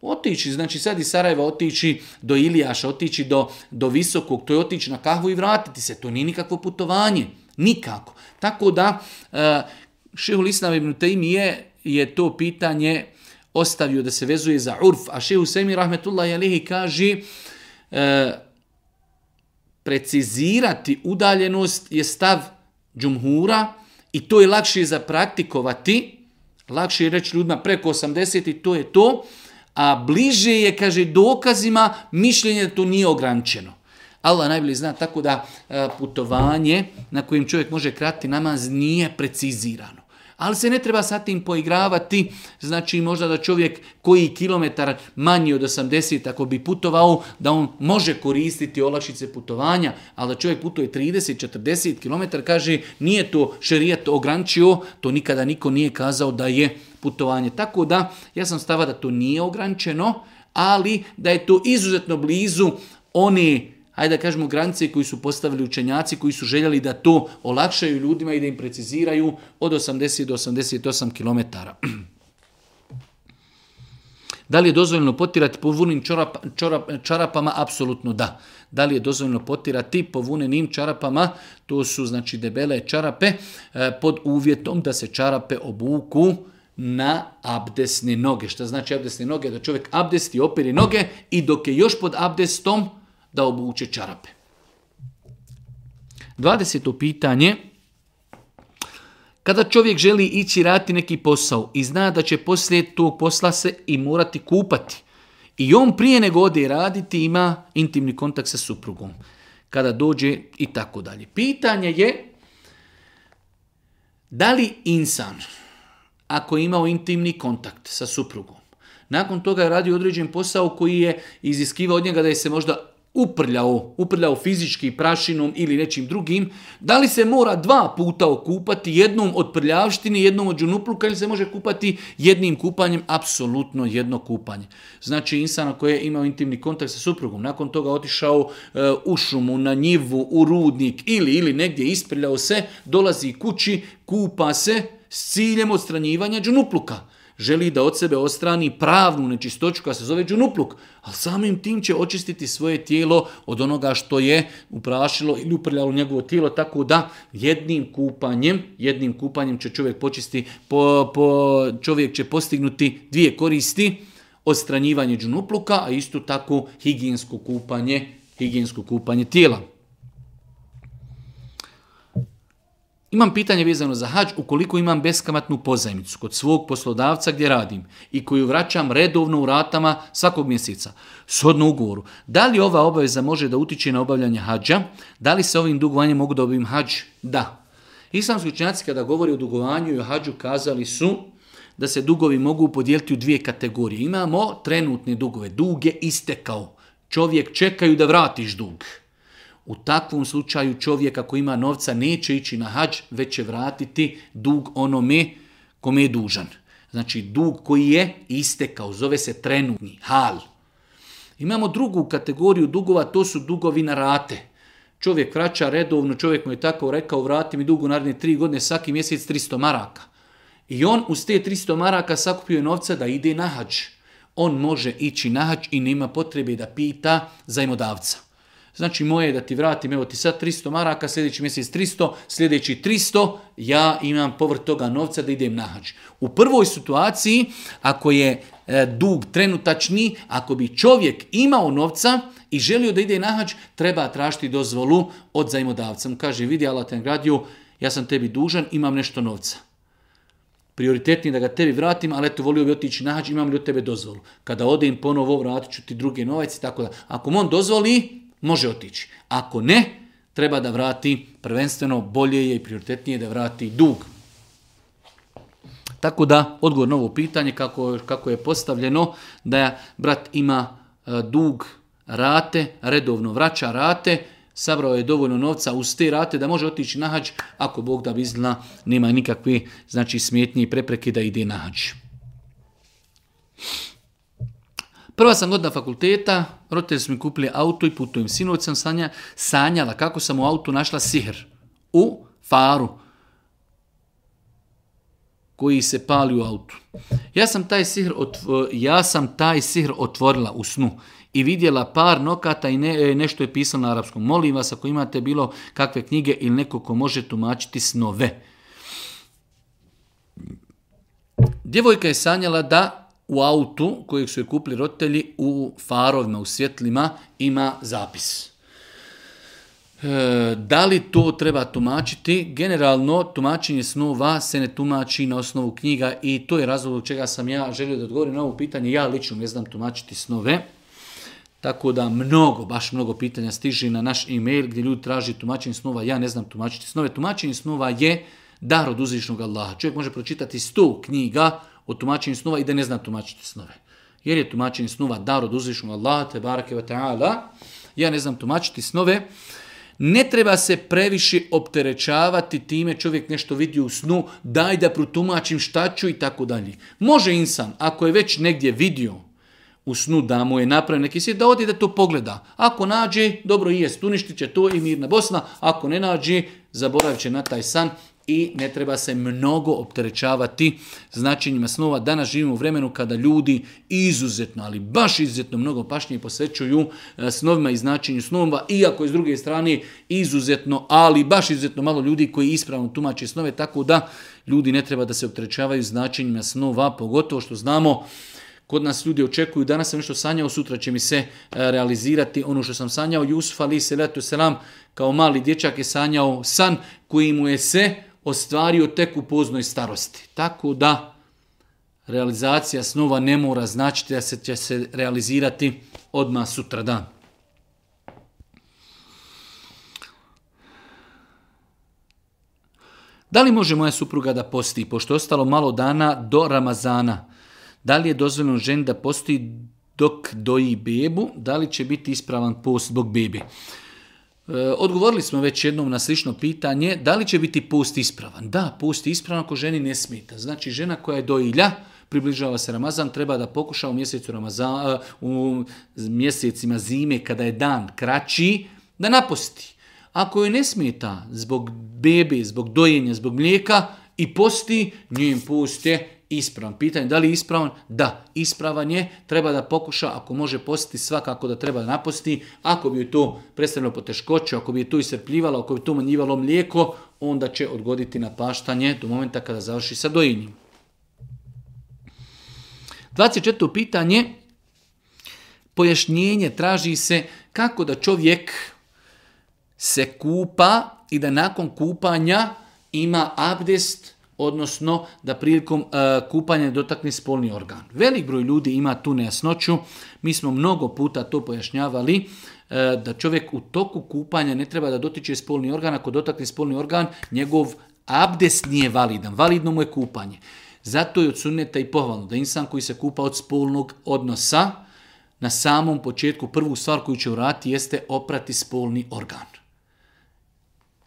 Otići, znači sad iz Sarajeva otići do Ilijaša, otići do, do Visokog, to je otići na kahvu i vratiti se. To nije nikakvo putovanje. Nikako. Tako da, e, šehu Lisna Islam ibn je, je to pitanje ostavio da se vezuje za urf, a šehu Semi Rahmetullah Jalihi kaže e, precizirati udaljenost je stav džumhura i to je lakše za praktikovati. Lakše je reći ljudima preko 80 i to je to. A bliže je, kaže, dokazima mišljenje da to nije ograničeno. Allah najbolje zna tako da e, putovanje na kojem čovjek može krati namaz nije precizirano ali se ne treba sa tim poigravati, znači možda da čovjek koji kilometar manji od 80 ako bi putovao, da on može koristiti olakšice putovanja, ali da čovjek putuje 30-40 km, kaže nije to šerijat ograničio, to nikada niko nije kazao da je putovanje. Tako da, ja sam stava da to nije ograničeno, ali da je to izuzetno blizu one ajde da kažemo, granice koji su postavili učenjaci, koji su željeli da to olakšaju ljudima i da im preciziraju od 80 do 88 km. Da li je dozvoljeno potirati po vunim čorap, čarapama? Apsolutno da. Da li je dozvoljeno potirati po vunenim čarapama? To su znači debele čarape e, pod uvjetom da se čarape obuku na abdesne noge. Šta znači abdesne noge? Da čovjek abdesti, operi noge i dok je još pod abdestom, da obuče čarape. 20. pitanje. Kada čovjek želi ići raditi neki posao i zna da će poslije tog posla se i morati kupati, i on prije nego ode raditi ima intimni kontakt sa suprugom. Kada dođe i tako dalje. Pitanje je da li insan, ako je imao intimni kontakt sa suprugom, nakon toga je radio određen posao koji je iziskivao od njega da je se možda uprljao, uprljao fizički prašinom ili nečim drugim, da li se mora dva puta okupati, jednom od prljavštine, jednom od džunupluka ili se može kupati jednim kupanjem, apsolutno jedno kupanje. Znači insana koji je imao intimni kontakt sa suprugom, nakon toga otišao eh, u šumu, na njivu, u rudnik ili, ili negdje isprljao se, dolazi kući, kupa se s ciljem odstranjivanja džunupluka želi da od sebe ostrani pravnu nečistoću koja se zove džunupluk, ali samim tim će očistiti svoje tijelo od onoga što je uprašilo ili uprljalo njegovo tijelo, tako da jednim kupanjem, jednim kupanjem će čovjek počisti, po, čovjek će postignuti dvije koristi, odstranjivanje džunupluka, a isto tako higijensko kupanje, higijensko kupanje tijela. Imam pitanje vezano za hađ ukoliko imam beskamatnu pozajmicu kod svog poslodavca gdje radim i koju vraćam redovno u ratama svakog mjeseca, shodno ugovoru. Da li ova obaveza može da utiče na obavljanje hađa? Da li se ovim dugovanjem mogu da obavim hađ? Da. Islamski učenjaci kada govori o dugovanju i o hađu kazali su da se dugovi mogu podijeliti u dvije kategorije. Imamo trenutne dugove, dug je istekao. Čovjek čekaju da vratiš dug. U takvom slučaju čovjek ako ima novca neće ići na hađ, već će vratiti dug onome kome je dužan. Znači dug koji je istekao, zove se trenutni, hal. Imamo drugu kategoriju dugova, to su dugovi na rate. Čovjek vraća redovno, čovjek mu je tako rekao, vrati mi dugu naredne tri godine, svaki mjesec 300 maraka. I on uz te 300 maraka sakupio je novca da ide na hađ. On može ići na hađ i nema potrebe da pita zajmodavca. Znači moje je da ti vratim, evo ti sad 300 maraka, sljedeći mjesec 300, sljedeći 300, ja imam povrt toga novca da idem na U prvoj situaciji, ako je e, dug trenutačni, ako bi čovjek imao novca i želio da ide na treba tražiti dozvolu od zajmodavca. Mu kaže, vidi Allah te ja sam tebi dužan, imam nešto novca prioritetni da ga tebi vratim, ali eto volio bi otići na imam li od tebe dozvolu. Kada odem ponovo, vratit ću ti drugi novac tako da. Ako mu on dozvoli, može otići. Ako ne, treba da vrati prvenstveno bolje je i prioritetnije da vrati dug. Tako da, odgovor na ovo pitanje kako, kako je postavljeno, da brat ima e, dug rate, redovno vraća rate, sabrao je dovoljno novca uz te rate da može otići na hađ, ako Bog da vizna nema nikakve znači, smetnje i prepreke da ide na hađ. Prva sam godina fakulteta, roditelji su mi kupili auto i putujem. Sinovac sam sanja, sanjala kako sam u autu našla sihr u faru koji se pali u autu. Ja sam taj sihr, otv... ja sam taj sihr otvorila u snu i vidjela par nokata i e, nešto je pisalo na arapskom. Molim vas ako imate bilo kakve knjige ili neko ko može tumačiti snove. Djevojka je sanjala da u autu kojeg su je kupili roditelji u farovima, u svjetlima ima zapis. E, da li to treba tumačiti? Generalno, tumačenje snova se ne tumači na osnovu knjiga i to je razlog čega sam ja želio da odgovorim na ovo pitanje. Ja lično ne znam tumačiti snove, tako da mnogo, baš mnogo pitanja stiže na naš e-mail gdje ljudi traži tumačenje snova. Ja ne znam tumačiti snove. Tumačenje snova je dar od uzvišnog Allaha. Čovjek može pročitati sto knjiga o tumačenju snova i da ne zna tumačiti snove. Jer je tumačenje snova dar od uzvišnog Allaha, te barake wa ta'ala. Ja ne znam tumačiti snove. Ne treba se previše opterećavati time čovjek nešto vidi u snu, daj da protumačim šta ću i tako dalje. Može insan, ako je već negdje vidio u snu da mu je napravio neki svijet, da odi da to pogleda. Ako nađe, dobro i je će to i mirna Bosna. Ako ne nađe, zaboravit će na taj san i ne treba se mnogo opterećavati značenjima snova. Danas živimo u vremenu kada ljudi izuzetno, ali baš izuzetno mnogo pašnje posvećuju e, snovima i značenju snova, iako je s druge strane izuzetno, ali baš izuzetno malo ljudi koji ispravno tumače snove, tako da ljudi ne treba da se opterećavaju značenjima snova, pogotovo što znamo Kod nas ljudi očekuju, danas sam nešto sanjao, sutra će mi se e, realizirati ono što sam sanjao. Jusuf Ali Selatu Selam kao mali dječak je sanjao san koji mu je se ostvario tek u poznoj starosti. Tako da realizacija snova ne mora značiti da se će se realizirati odmah sutra dan. Da li može moja supruga da posti, pošto je ostalo malo dana do Ramazana? Da li je dozvoljeno ženi da posti dok doji bebu? Da li će biti ispravan post zbog bebe? E, odgovorili smo već jednom na slično pitanje, da li će biti post ispravan? Da, post ispravan ako ženi ne smeta. Znači, žena koja je do približava se Ramazan, treba da pokuša u mjesecu Ramazan, e, u mjesecima zime kada je dan kraći, da naposti. Ako joj ne smeta zbog bebe, zbog dojenja, zbog mlijeka i posti, njen post je ispravan. Pitanje da li je ispravan? Da, ispravan je. Treba da pokuša, ako može postiti, svakako da treba da naposti. Ako bi to predstavljeno poteškoće, ako bi je to iscrpljivalo, ako bi to manjivalo mlijeko, onda će odgoditi na paštanje do momenta kada završi sa dojenjem. 24. pitanje, pojašnjenje traži se kako da čovjek se kupa i da nakon kupanja ima abdest odnosno da prilikom e, kupanja dotakne spolni organ. Velik broj ljudi ima tu nejasnoću, mi smo mnogo puta to pojašnjavali, e, da čovjek u toku kupanja ne treba da dotiče spolni organ, ako dotakne spolni organ, njegov abdes nije validan, validno mu je kupanje. Zato je odsuneta i pohvalno da insan koji se kupa od spolnog odnosa, na samom početku prvu stvar koju će urati, jeste oprati spolni organ.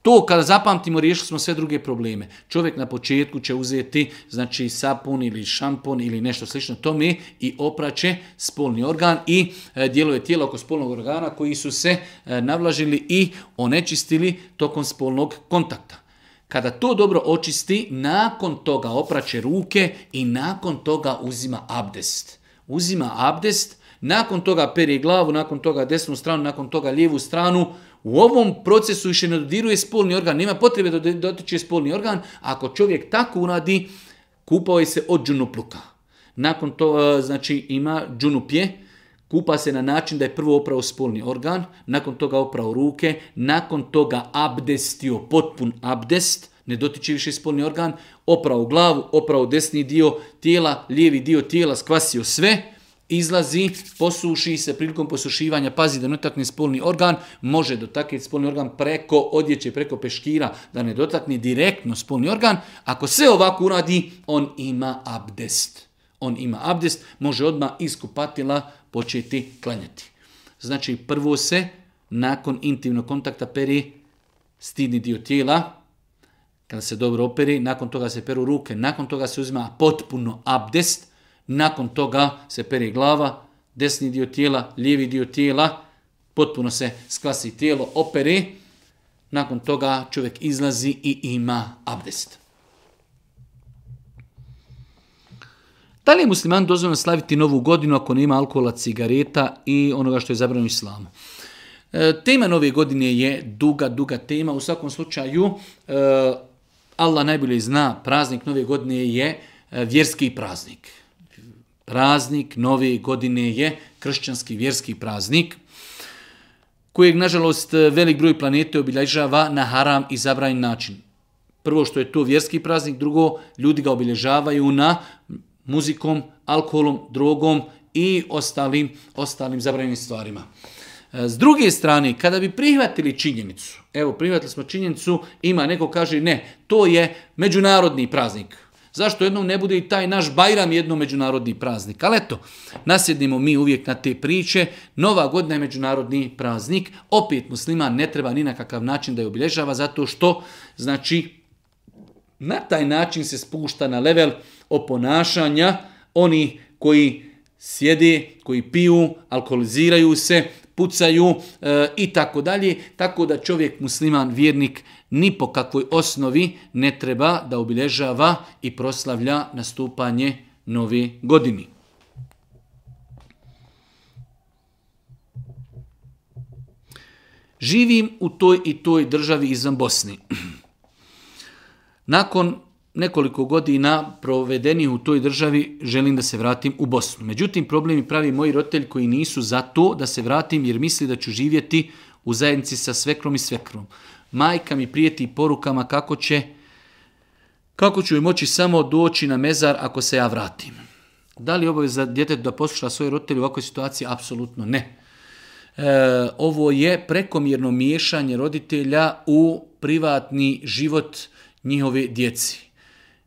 To kada zapamtimo, riješili smo sve druge probleme. Čovjek na početku će uzeti znači, sapun ili šampon ili nešto slično tome i opraće spolni organ i e, dijelove tijela oko spolnog organa koji su se e, navlažili i onečistili tokom spolnog kontakta. Kada to dobro očisti, nakon toga opraće ruke i nakon toga uzima abdest. Uzima abdest, nakon toga peri glavu, nakon toga desnu stranu, nakon toga lijevu stranu, u ovom procesu više ne dodiruje spolni organ, nema potrebe da dotiče spolni organ. Ako čovjek tako uradi, kupao je se od džunupluka. Nakon to, e, znači, ima džunupje, kupa se na način da je prvo oprao spolni organ, nakon toga oprao ruke, nakon toga abdestio, potpun abdest, ne dotiče više spolni organ, oprao glavu, oprao desni dio tijela, lijevi dio tijela, skvasio sve, izlazi, posuši se prilikom posušivanja, pazi da ne dotakne spolni organ, može dotakne spolni organ preko odjeće, preko peškira, da ne dotakne direktno spolni organ. Ako sve ovako uradi, on ima abdest. On ima abdest, može odmah iskupatila početi klanjati. Znači, prvo se nakon intimnog kontakta peri stidni dio tijela, kada se dobro operi, nakon toga se peru ruke, nakon toga se uzima potpuno abdest, nakon toga se peri glava, desni dio tijela, lijevi dio tijela, potpuno se sklasi tijelo, operi. Nakon toga čovjek izlazi i ima abdest. Da li je musliman dozvoljeno slaviti novu godinu ako nema alkohola, cigareta i onoga što je zabranjeno islamu? E, tema nove godine je duga, duga tema. U svakom slučaju, e, Allah najbolje zna, praznik nove godine je e, vjerski praznik. Praznik nove godine je kršćanski vjerski praznik kojeg, nažalost, velik broj planete obilježava na haram i zabranjen način. Prvo što je to vjerski praznik, drugo, ljudi ga obilježavaju na muzikom, alkoholom, drogom i ostalim, ostalim zabranjenim stvarima. S druge strane, kada bi prihvatili činjenicu, evo prihvatili smo činjenicu, ima neko kaže ne, to je međunarodni praznik, Zašto jednom ne bude i taj naš Bajram jedno međunarodni praznik? Ali eto, nasjednimo mi uvijek na te priče. Nova godina je međunarodni praznik. Opet muslima ne treba ni na kakav način da je obilježava zato što, znači, na taj način se spušta na level oponašanja oni koji sjede, koji piju, alkoholiziraju se, pucaju e, i tako dalje, tako da čovjek musliman, vjernik ni po kakvoj osnovi ne treba da obilježava i proslavlja nastupanje nove godini. Živim u toj i toj državi izvan Bosni. Nakon nekoliko godina provedenih u toj državi želim da se vratim u Bosnu. Međutim, problem pravi moji rotelj koji nisu za to da se vratim jer misli da ću živjeti u zajednici sa svekrom i svekrom. Majka mi prijeti porukama kako će kako ću joj moći samo doći na mezar ako se ja vratim. Da li je za djeteta da posluša svoje roditelje u ovakvoj situaciji? Apsolutno ne. E, ovo je prekomjerno miješanje roditelja u privatni život njihove djeci.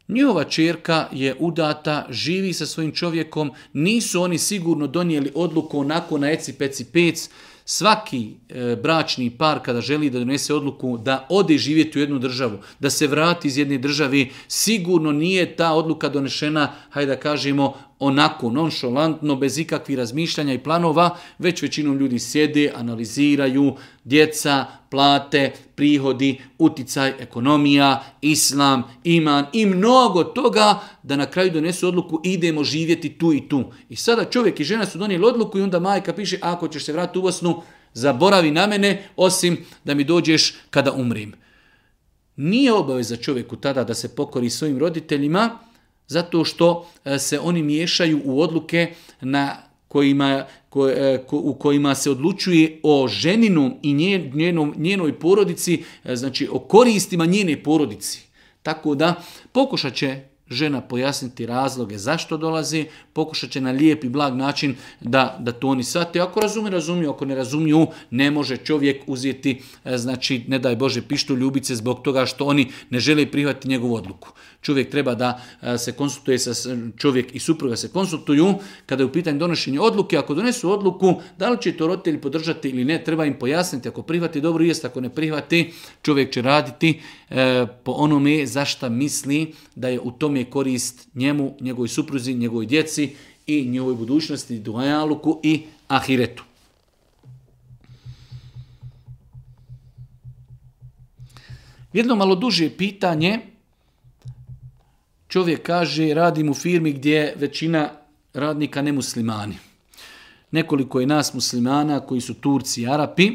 Njihova čerka je udata, živi sa svojim čovjekom, nisu oni sigurno donijeli odluku onako na eci peci pec, Svaki e, bračni par kada želi da donese odluku da ode živjeti u jednu državu, da se vrati iz jedne države, sigurno nije ta odluka donešena, hajde da kažemo, onako nonšalantno, bez ikakvih razmišljanja i planova, već većinom ljudi sjede, analiziraju, djeca, plate, prihodi, uticaj, ekonomija, islam, iman i mnogo toga da na kraju donesu odluku idemo živjeti tu i tu. I sada čovjek i žena su donijeli odluku i onda majka piše ako ćeš se vratiti u Bosnu, zaboravi na mene osim da mi dođeš kada umrim. Nije obaveza čovjeku tada da se pokori svojim roditeljima, zato što e, se oni miješaju u odluke na kojima, e, u kojima se odlučuje o ženinom i njenom, njenoj porodici, e, znači o koristima njene porodici. Tako da pokušat će žena pojasniti razloge zašto dolazi, pokušat će na lijep i blag način da, da to oni shvate. Ako razumiju, razumiju, ako ne razumiju, ne može čovjek uzeti, znači, ne daj Bože, pištu ljubice zbog toga što oni ne žele prihvatiti njegovu odluku čovjek treba da e, se konsultuje sa e, čovjek i supruga se konsultuju kada je u pitanju donošenje odluke, ako donesu odluku da li će to roditelji podržati ili ne, treba im pojasniti ako prihvati dobro jest, ako ne prihvati čovjek će raditi e, po onome zašta misli da je u tome korist njemu, njegovoj supruzi, njegovoj djeci i njegovoj budućnosti, dualuku i ahiretu. Jedno malo duže pitanje Čovjek kaže, radim u firmi gdje većina radnika ne muslimani. Nekoliko je nas muslimana koji su Turci i Arapi,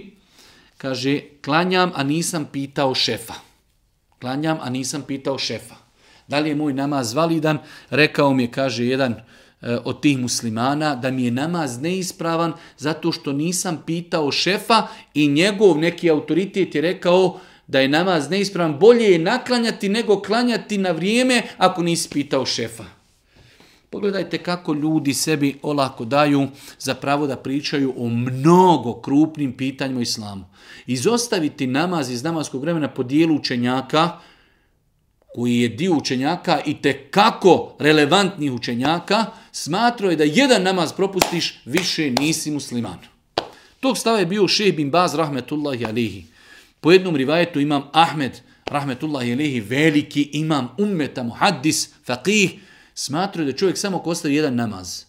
kaže, klanjam, a nisam pitao šefa. Klanjam, a nisam pitao šefa. Da li je moj namaz validan? Rekao mi je, kaže, jedan e, od tih muslimana da mi je namaz neispravan zato što nisam pitao šefa i njegov neki autoritet je rekao da je namaz neispravan, bolje je naklanjati nego klanjati na vrijeme ako nisi pitao šefa. Pogledajte kako ljudi sebi olako daju za pravo da pričaju o mnogo krupnim pitanjima islamu. Izostaviti namaz iz namaskog vremena po dijelu učenjaka, koji je dio učenjaka i te kako relevantnih učenjaka, smatrao je da jedan namaz propustiš, više nisi musliman. Tog stava je bio šeh bin Baz rahmetullahi alihi. Po jednom rivajetu imam Ahmed, rahmetullah lehi veliki imam ummeta, muhaddis, faqih, smatruje da čovjek samo ko ostavi jedan namaz.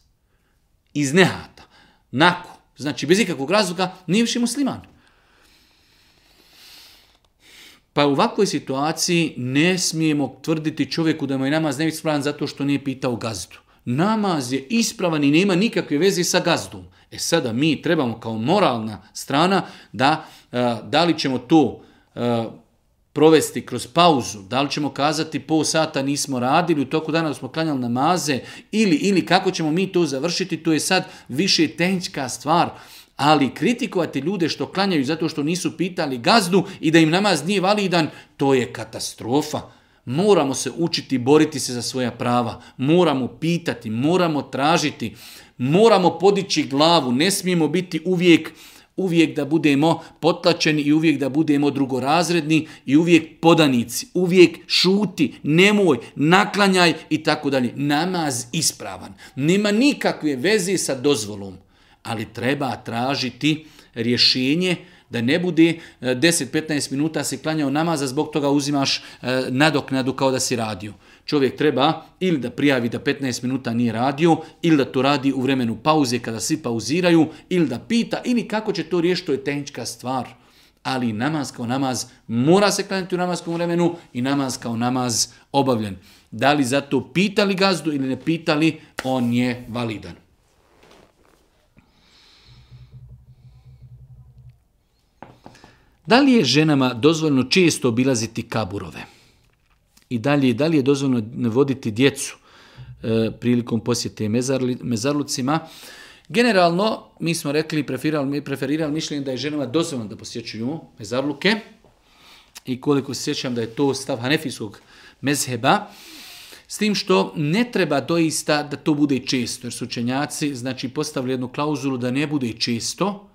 Iz nehata. Nako. Znači, bez ikakvog razloga nije više musliman. Pa u ovakvoj situaciji ne smijemo tvrditi čovjeku da mu je namaz spravan zato što nije pitao gazdu. Namaz je ispravan i nema nikakve veze sa gazdom. E sada mi trebamo kao moralna strana da Eh, da li ćemo to eh, provesti kroz pauzu, da li ćemo kazati pol sata nismo radili, u toku dana smo klanjali namaze ili, ili kako ćemo mi to završiti, to je sad više tenčka stvar. Ali kritikovati ljude što klanjaju zato što nisu pitali gazdu i da im namaz nije validan, to je katastrofa. Moramo se učiti boriti se za svoja prava, moramo pitati, moramo tražiti, moramo podići glavu, ne smijemo biti uvijek uvijek da budemo potlačeni i uvijek da budemo drugorazredni i uvijek podanici, uvijek šuti, nemoj, naklanjaj i tako dalje. Namaz ispravan. Nema nikakve veze sa dozvolom, ali treba tražiti rješenje da ne bude 10-15 e, minuta si klanjao namaza, zbog toga uzimaš e, nadoknadu kao da si radio. Čovjek treba ili da prijavi da 15 minuta nije radio, ili da to radi u vremenu pauze kada svi pauziraju, ili da pita, ili kako će to riješiti, to je tehnička stvar. Ali namaz kao namaz mora se klanjati u namaskom vremenu i namaz kao namaz obavljen. Da li zato pitali gazdu ili ne pitali, on je validan. Da li je ženama dozvoljno često obilaziti kaburove? i dalje i dalje je dozvoljeno voditi djecu e, prilikom posjete mezarli, mezarlucima. Generalno, mi smo rekli, preferirali, preferirali mišljenje da je ženama dozvoljno da posjećuju mezarluke i koliko se sjećam da je to stav Hanefijskog mezheba, s tim što ne treba doista da to bude često, jer su učenjaci znači, postavili jednu klauzulu da ne bude često,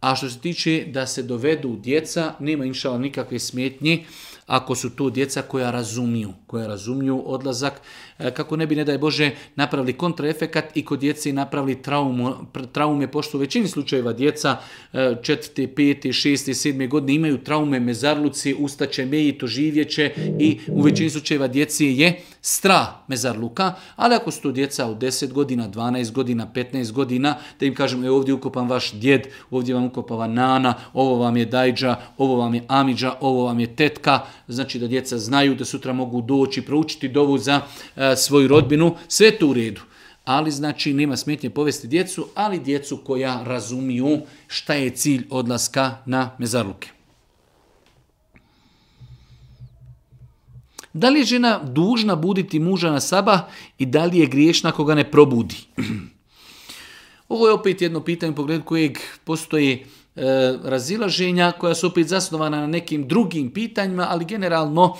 a što se tiče da se dovedu djeca, nema inšala nikakve smetnje ako su to djeca koja razumiju, koja razumiju odlazak, e, kako ne bi, ne daj Bože, napravili kontraefekat i kod djeci napravili traumu, traume, pošto u većini slučajeva djeca e, četvrti, peti, šesti, sedmi godine imaju traume mezarluci, ustaće mejito, živjeće i u većini slučajeva djeci je strah mezarluka, ali ako su to djeca od 10 godina, 12 godina, 15 godina, da im kažem, je ovdje ukopan vaš djed, ovdje vam ukopava nana, ovo vam je dajđa, ovo vam je amidža, ovo vam je tetka, znači da djeca znaju da sutra mogu doći, proučiti dovu za e, svoju rodbinu, sve to u redu. Ali znači nema smetnje povesti djecu, ali djecu koja razumiju šta je cilj odlaska na mezarluke. Da li je žena dužna buditi muža na saba i da li je griješna koga ne probudi? Ovo je opet jedno pitanje u pogledu kojeg postoji E, razilaženja koja su opet zasnovana na nekim drugim pitanjima, ali generalno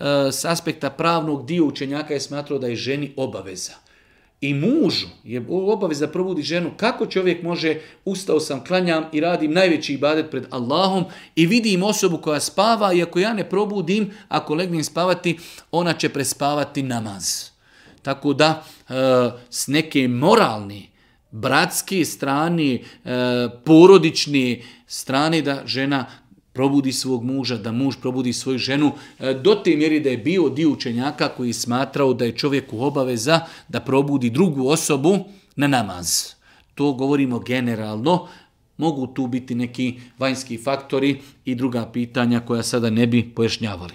e, s aspekta pravnog dio učenjaka je smatrao da je ženi obaveza. I mužu je obaveza probudi ženu kako čovjek može, ustao sam, klanjam i radim najveći ibadet pred Allahom i vidim osobu koja spava i ako ja ne probudim, ako legnem spavati, ona će prespavati namaz. Tako da e, s neke moralni bratski strani, e, porodični strani da žena probudi svog muža, da muž probudi svoju ženu, e, do te mjeri da je bio dio učenjaka koji je smatrao da je čovjeku obaveza da probudi drugu osobu na namaz. To govorimo generalno, mogu tu biti neki vanjski faktori i druga pitanja koja sada ne bi pojašnjavali.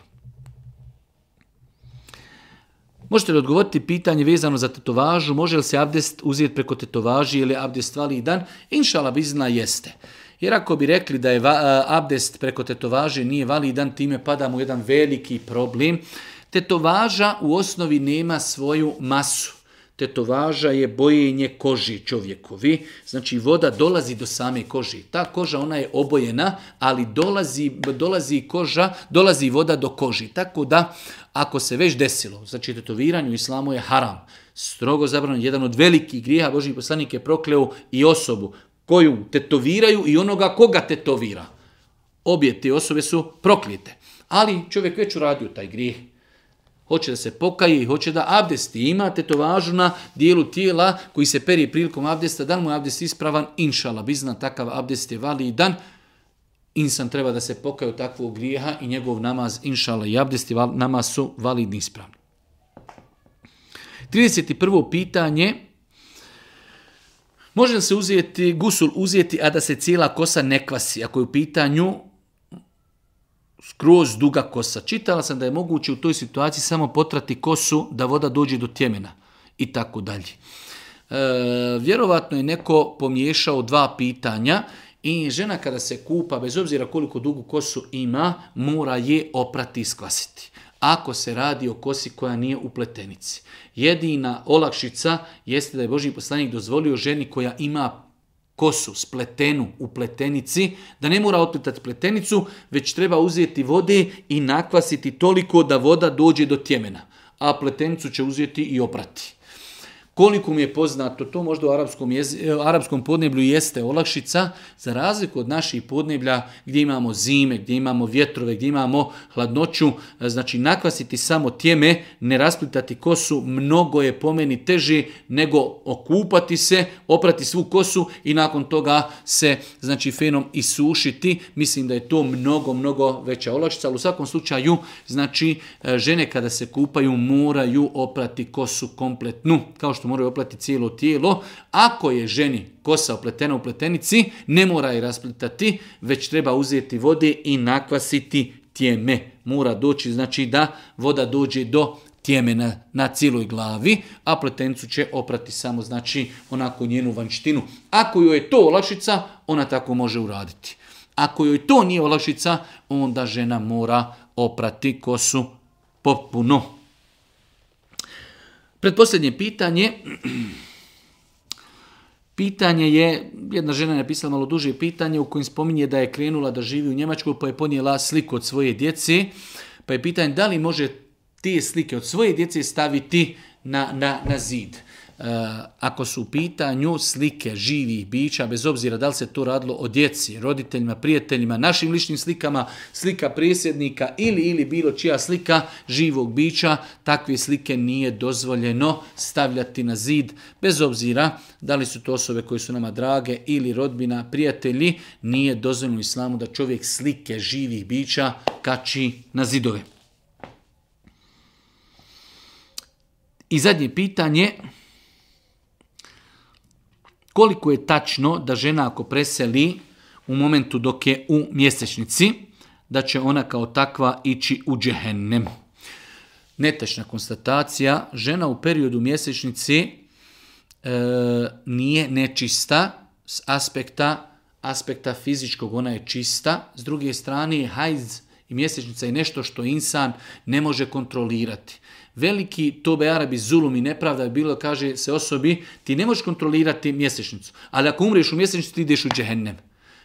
Možete li odgovoriti pitanje vezano za tetovažu, može li se abdest uzeti preko tetovaži ili abdest validan? Inšala bizna jeste. Jer ako bi rekli da je e, abdest preko tetovaže nije validan, time pada mu jedan veliki problem. Tetovaža u osnovi nema svoju masu. Tetovaža je bojenje koži čovjekovi. Znači voda dolazi do same koži. Ta koža ona je obojena, ali dolazi, dolazi koža, dolazi voda do koži. Tako da ako se već desilo, znači tetoviranje u islamu je haram, strogo zabranjeno, jedan od velikih grijeha Božji poslanik je prokleo i osobu koju tetoviraju i onoga koga tetovira. Obje te osobe su proklijete. Ali čovjek već uradio taj grijeh. Hoće da se pokaje i hoće da abdesti. Ima tetovažu na dijelu tijela koji se peri prilikom abdesta. Da mu je abdest ispravan? Inšala, bizna takav abdest je validan. dan insan treba da se pokaju takvog grijeha i njegov namaz, inšala i abdesti, namaz su validni ispravni. 31. pitanje. Može li se uzeti, gusul uzeti, a da se cijela kosa ne kvasi? Ako je u pitanju skroz duga kosa. Čitala sam da je moguće u toj situaciji samo potrati kosu da voda dođe do tjemena i tako dalje. E, vjerovatno je neko pomiješao dva pitanja i žena kada se kupa, bez obzira koliko dugu kosu ima, mora je oprati i skvasiti. Ako se radi o kosi koja nije u pletenici. Jedina olakšica jeste da je Boži poslanik dozvolio ženi koja ima kosu, spletenu u pletenici, da ne mora otpletati pletenicu, već treba uzeti vode i nakvasiti toliko da voda dođe do tjemena. A pletenicu će uzeti i oprati. Koliko mi je poznato, to možda u arapskom, jezi, e, arapskom podneblju jeste olakšica, za razliku od naših podneblja gdje imamo zime, gdje imamo vjetrove, gdje imamo hladnoću, e, znači nakvasiti samo tijeme, ne rasplitati kosu, mnogo je po meni teži nego okupati se, oprati svu kosu i nakon toga se znači fenom isušiti. Mislim da je to mnogo, mnogo veća olakšica, ali u svakom slučaju, znači e, žene kada se kupaju moraju oprati kosu kompletnu, kao što moraju oplati cijelo tijelo. Ako je ženi kosa opletena u pletenici, ne mora je raspletati, već treba uzeti vode i nakvasiti tjeme. Mora doći, znači da voda dođe do tjeme na, na cijeloj glavi, a pletenicu će oprati samo, znači, onako njenu vanštinu. Ako joj je to olašica, ona tako može uraditi. Ako joj to nije olašica, onda žena mora oprati kosu popuno. Predposljednje pitanje, Pitanje je, jedna žena je napisala malo duže pitanje u kojem spominje da je krenula da živi u Njemačkoj pa je ponijela sliku od svoje djece. Pa je pitanje da li može te slike od svoje djece staviti na, na, na zid. Eh, ako su u pitanju slike živih bića, bez obzira da li se to radilo o djeci, roditeljima, prijateljima, našim ličnim slikama, slika prijesjednika ili ili bilo čija slika živog bića, takve slike nije dozvoljeno stavljati na zid, bez obzira da li su to osobe koje su nama drage ili rodbina, prijatelji, nije dozvoljeno islamu da čovjek slike živih bića kači na zidove. I zadnje pitanje, koliko je tačno da žena ako preseli u momentu dok je u mjesečnici, da će ona kao takva ići u džehennem. Netačna konstatacija, žena u periodu mjesečnici e, nije nečista s aspekta, aspekta fizičkog, ona je čista. S druge strane, hajz i mjesečnica je nešto što insan ne može kontrolirati veliki tobe arabi zulum i nepravda je bilo, kaže se osobi, ti ne možeš kontrolirati mjesečnicu, ali ako umriješ u mjesečnicu ti ideš u džehennem.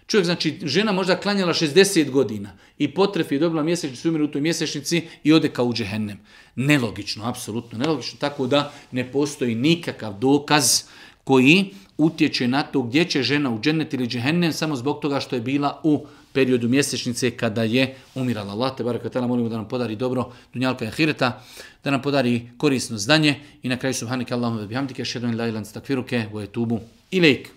Čovjek, znači, žena možda klanjala 60 godina i potrefi je dobila mjesečnicu, umri u toj mjesečnici i ode kao u džehennem. Nelogično, apsolutno nelogično, tako da ne postoji nikakav dokaz koji utječe na to gdje će žena u džennet ili džehennem samo zbog toga što je bila u periodu mjesečnice kada je umirala. Allah te barakatela molimo da nam podari dobro dunjalka i ahireta, da nam podari korisno znanje i na kraju subhanike Allahumma ve bihamdike, šedun la ilan stakviruke vojetubu tubu i lejk.